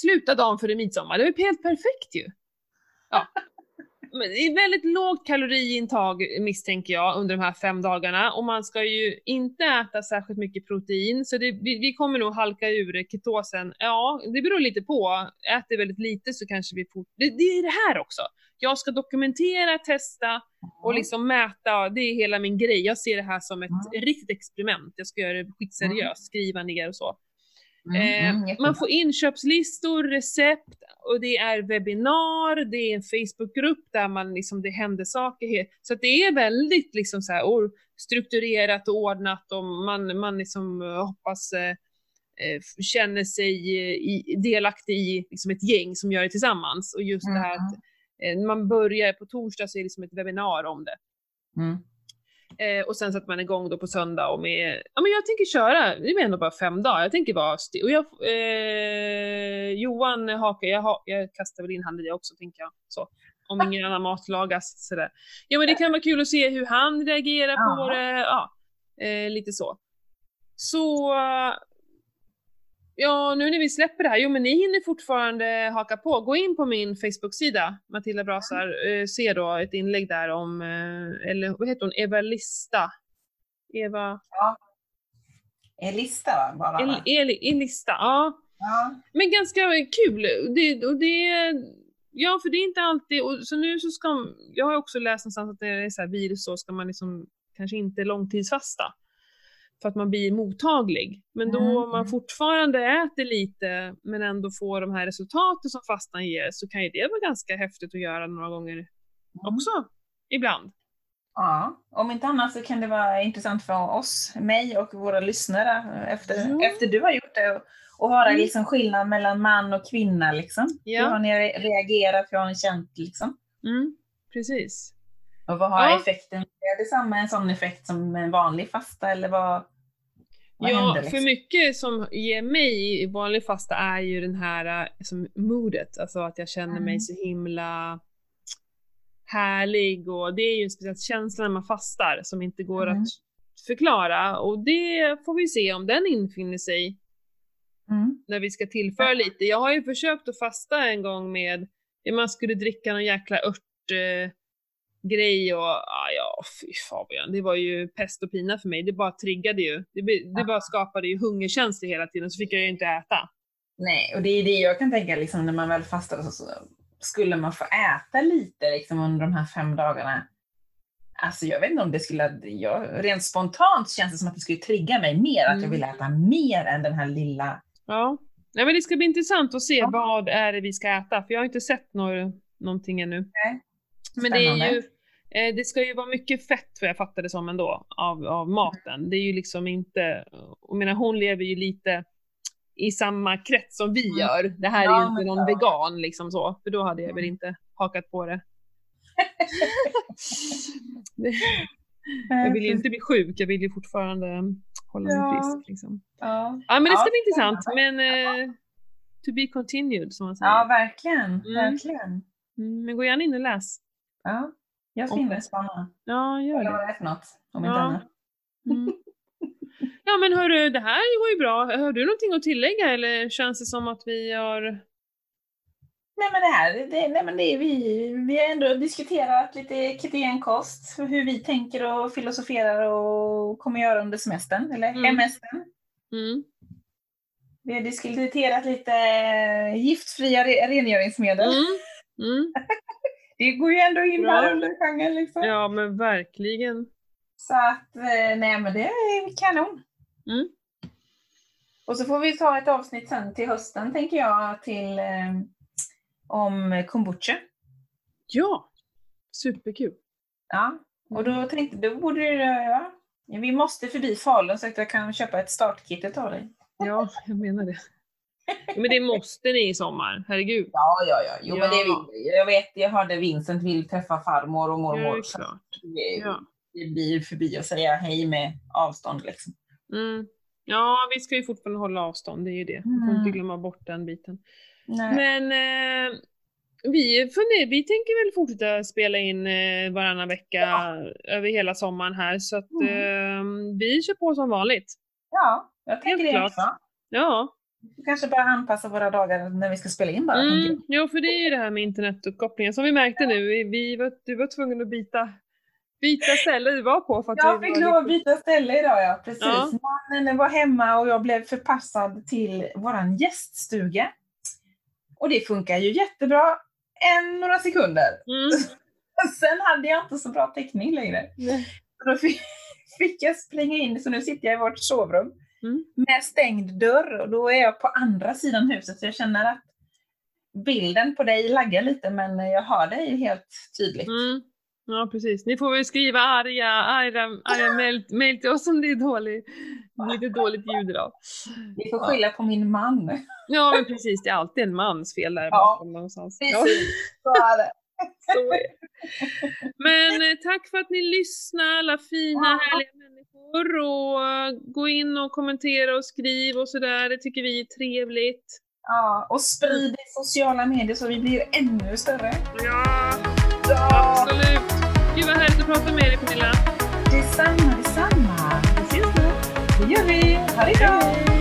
Sluta dagen före midsommar, det är ju helt perfekt ju. Ja. Men det är väldigt lågt kaloriintag misstänker jag under de här fem dagarna och man ska ju inte äta särskilt mycket protein så det, vi, vi kommer nog halka ur ketosen. Ja, det beror lite på. Äter väldigt lite så kanske vi fort... Det, det är det här också. Jag ska dokumentera, testa och liksom mäta. Det är hela min grej. Jag ser det här som ett Mm. riktigt experiment. Jag ska göra det skitseriöst, skriva ner och så. Mm, Eh, mm, man får inköpslistor, recept och det är webbinar, det är en Facebookgrupp där man liksom, det händer saker. Så att det är väldigt liksom så här, strukturerat och ordnat och man, man liksom eh, hoppas eh, eh, känner sig i, delaktig i liksom ett gäng som gör det tillsammans. Och just det här att eh, man börjar på torsdag så är det liksom ett webbinar om det. Mm. Eh, och sen sätter man igång då på söndag och med, ja men jag tänker köra, det är ändå bara fem dagar, jag tänker vara och jag, eh, Johan Hake, jag, ha, jag kastar väl in han i det också tänker jag, så. Om ingen annan mat lagas sådär. Ja men det kan vara kul att se hur han reagerar på Ja. det, ja, eh, lite så. Så, ja nu när vi släpper det här, jo men ni hinner fortfarande haka på. Gå in på min Facebook-sida, Matilda Brasar, eh, se då ett inlägg där om, eh, eller vad heter hon, Eva Lista? Eva, Elista va? Bara, El? Eli, Elista, ja. Ja. Men ganska kul. Det, och det, ja, för det är inte alltid, och så nu så ska, jag har också läst någonstans att det är så här virus så ska man liksom kanske inte långtidsfasta. För att man blir mottaglig. Men då Mm, man mm. fortfarande äter lite men ändå får de här resultaten som fastan ger så kan ju det vara ganska häftigt att göra några gånger Mm. också. Ibland. Ja, om inte annat så kan det vara intressant för oss, mig och våra lyssnare efter, Mm. efter du har gjort det och, höra Mm. liksom skillnad mellan man och kvinna. Liksom. Ja. Hur har ni re- reagerat? Hur har ni känt? Liksom? Mm, precis. Och vad har Ja. effekten? Är det samma en sån effekt som en vanlig fasta eller vad, vad ja, händer? Liksom? för mycket som ger mig i vanlig fasta är ju den här äh, som modet, alltså att jag känner mig Mm. så himla härlig och det är ju en speciell känsla när man fastar som inte går Mm. att förklara och det får vi se om den infinner sig Mm. när vi ska tillföra lite. Jag har ju försökt att fasta en gång med, man skulle dricka någon jäkla ört eh, grej och ah, ja, fy Fabian, det var ju pest och pina för mig. Det bara triggade ju. Det, det bara skapade ju hungerkänslor hela tiden, så fick jag ju inte äta. Nej, och det är det jag kan tänka liksom, när man väl fastar så, skulle man få äta lite liksom, under de här fem dagarna. Alltså jag vet inte om det skulle, jag, rent spontant känns det som att det skulle trigga mig mer, att jag Mm. vill äta mer än den här lilla. Ja. Nej, men det ska bli intressant att se Ja. vad är det vi ska äta, för jag har inte sett några, någonting ännu. Nej. Men det är ju, eh, det ska ju vara mycket fett vad jag fattar det som ändå, av, av maten. Det är ju liksom inte, och menar hon lever ju lite i samma krets som vi Mm. gör. Det här är ju inte någon ja. vegan liksom så, för då hade jag väl Mm. inte hakat på det. Jag vill ju inte bli sjuk, jag vill ju fortfarande hålla mig Ja. frisk. Liksom. Ja, Ja men det ska bli intressant, men eh, to be continued som man säger. ja verkligen. Mm. verkligen. Mm, men gå gärna in och läs. Ja, jag Om finner det. spännande. Ja, gör det. vad det är för något, om Ja. inte annat. Mm. Ja men hörru, det här går ju bra. Har du någonting att tillägga eller känns det som att vi har... Nej men det här, det, nej, men det är vi, vi har ändå diskuterat lite ketonkost, hur vi tänker och filosoferar och kommer göra under semestern, eller Mm. hemestern. Mm. Vi har diskuterat lite giftfria re- rengöringsmedel. Mm. Mm. Det går ju ändå in här under genren liksom. Ja men verkligen. Så att, eh, nej men det är kanon. Mm. Och så får vi ta ett avsnitt sen till hösten tänker jag till eh, om kombucha. Ja, superkul. Ja, och då tänkte då borde ja, ja, vi måste förbi Falun så att jag kan köpa ett startkit av dig. Ja, jag menar det. Ja, men det måste ni i sommar, herregud. Ja, ja, ja. Jo, men det Ja. vill vi. Jag vet, jag hörde Vincent vill träffa farmor och Ja, det mormor. klart. det, Ja. det blir förbi och säga hej med avstånd liksom. Mm. Ja, vi ska ju fortfarande hålla avstånd, det är ju det. Vi får Mm. inte glömma bort den biten. Nej. Men eh, vi, funder, vi tänker väl fortsätta spela in eh, varannan vecka över hela sommaren här, så att Mm. eh, vi kör på som vanligt. Ja, jag tänker Helt det klart. också. Ja, Vi kanske bara anpassa våra dagar när vi ska spela in bara. mm, jo, för det är ju det här med internetuppkopplingen som vi märkte nu. Vi, vi var, du var tvungen att byta, byta ställe du var på för att Jag fick lov att byta ställe idag, ja. Precis. Ja. Mannen var hemma och jag blev förpassad till våran gäststuga. Och det funkar ju jättebra en några sekunder. Mm. Sen hade jag inte så bra täckning längre. Så Då fick, fick jag springa in, så nu sitter jag i vårt sovrum Mm. med stängd dörr och då är jag på andra sidan huset så jag känner att bilden på dig laggar lite men jag hör dig helt tydligt. Mm. Ja, precis. Ni får väl skriva arga, arga, arga mail, mail till oss om det är dålig, lite dåligt ljud idag. Vi får skylla på min man. Ja, men precis. Det är alltid en mans fel där Ja, bakom någonstans. Ja, Precis, det. så är det. Men eh, tack för att ni lyssnar, alla fina, Ja. härliga människor. Och eh, gå in och kommentera och skriv och sådär. Det tycker vi är trevligt. Ja, och sprid i sociala medier så vi blir ännu större. Ja, Ja, absolut. Gud vad härligt att prata med dig Pernilla. detsamma, detsamma. Vi ses då. Det gör vi. Ha det bra.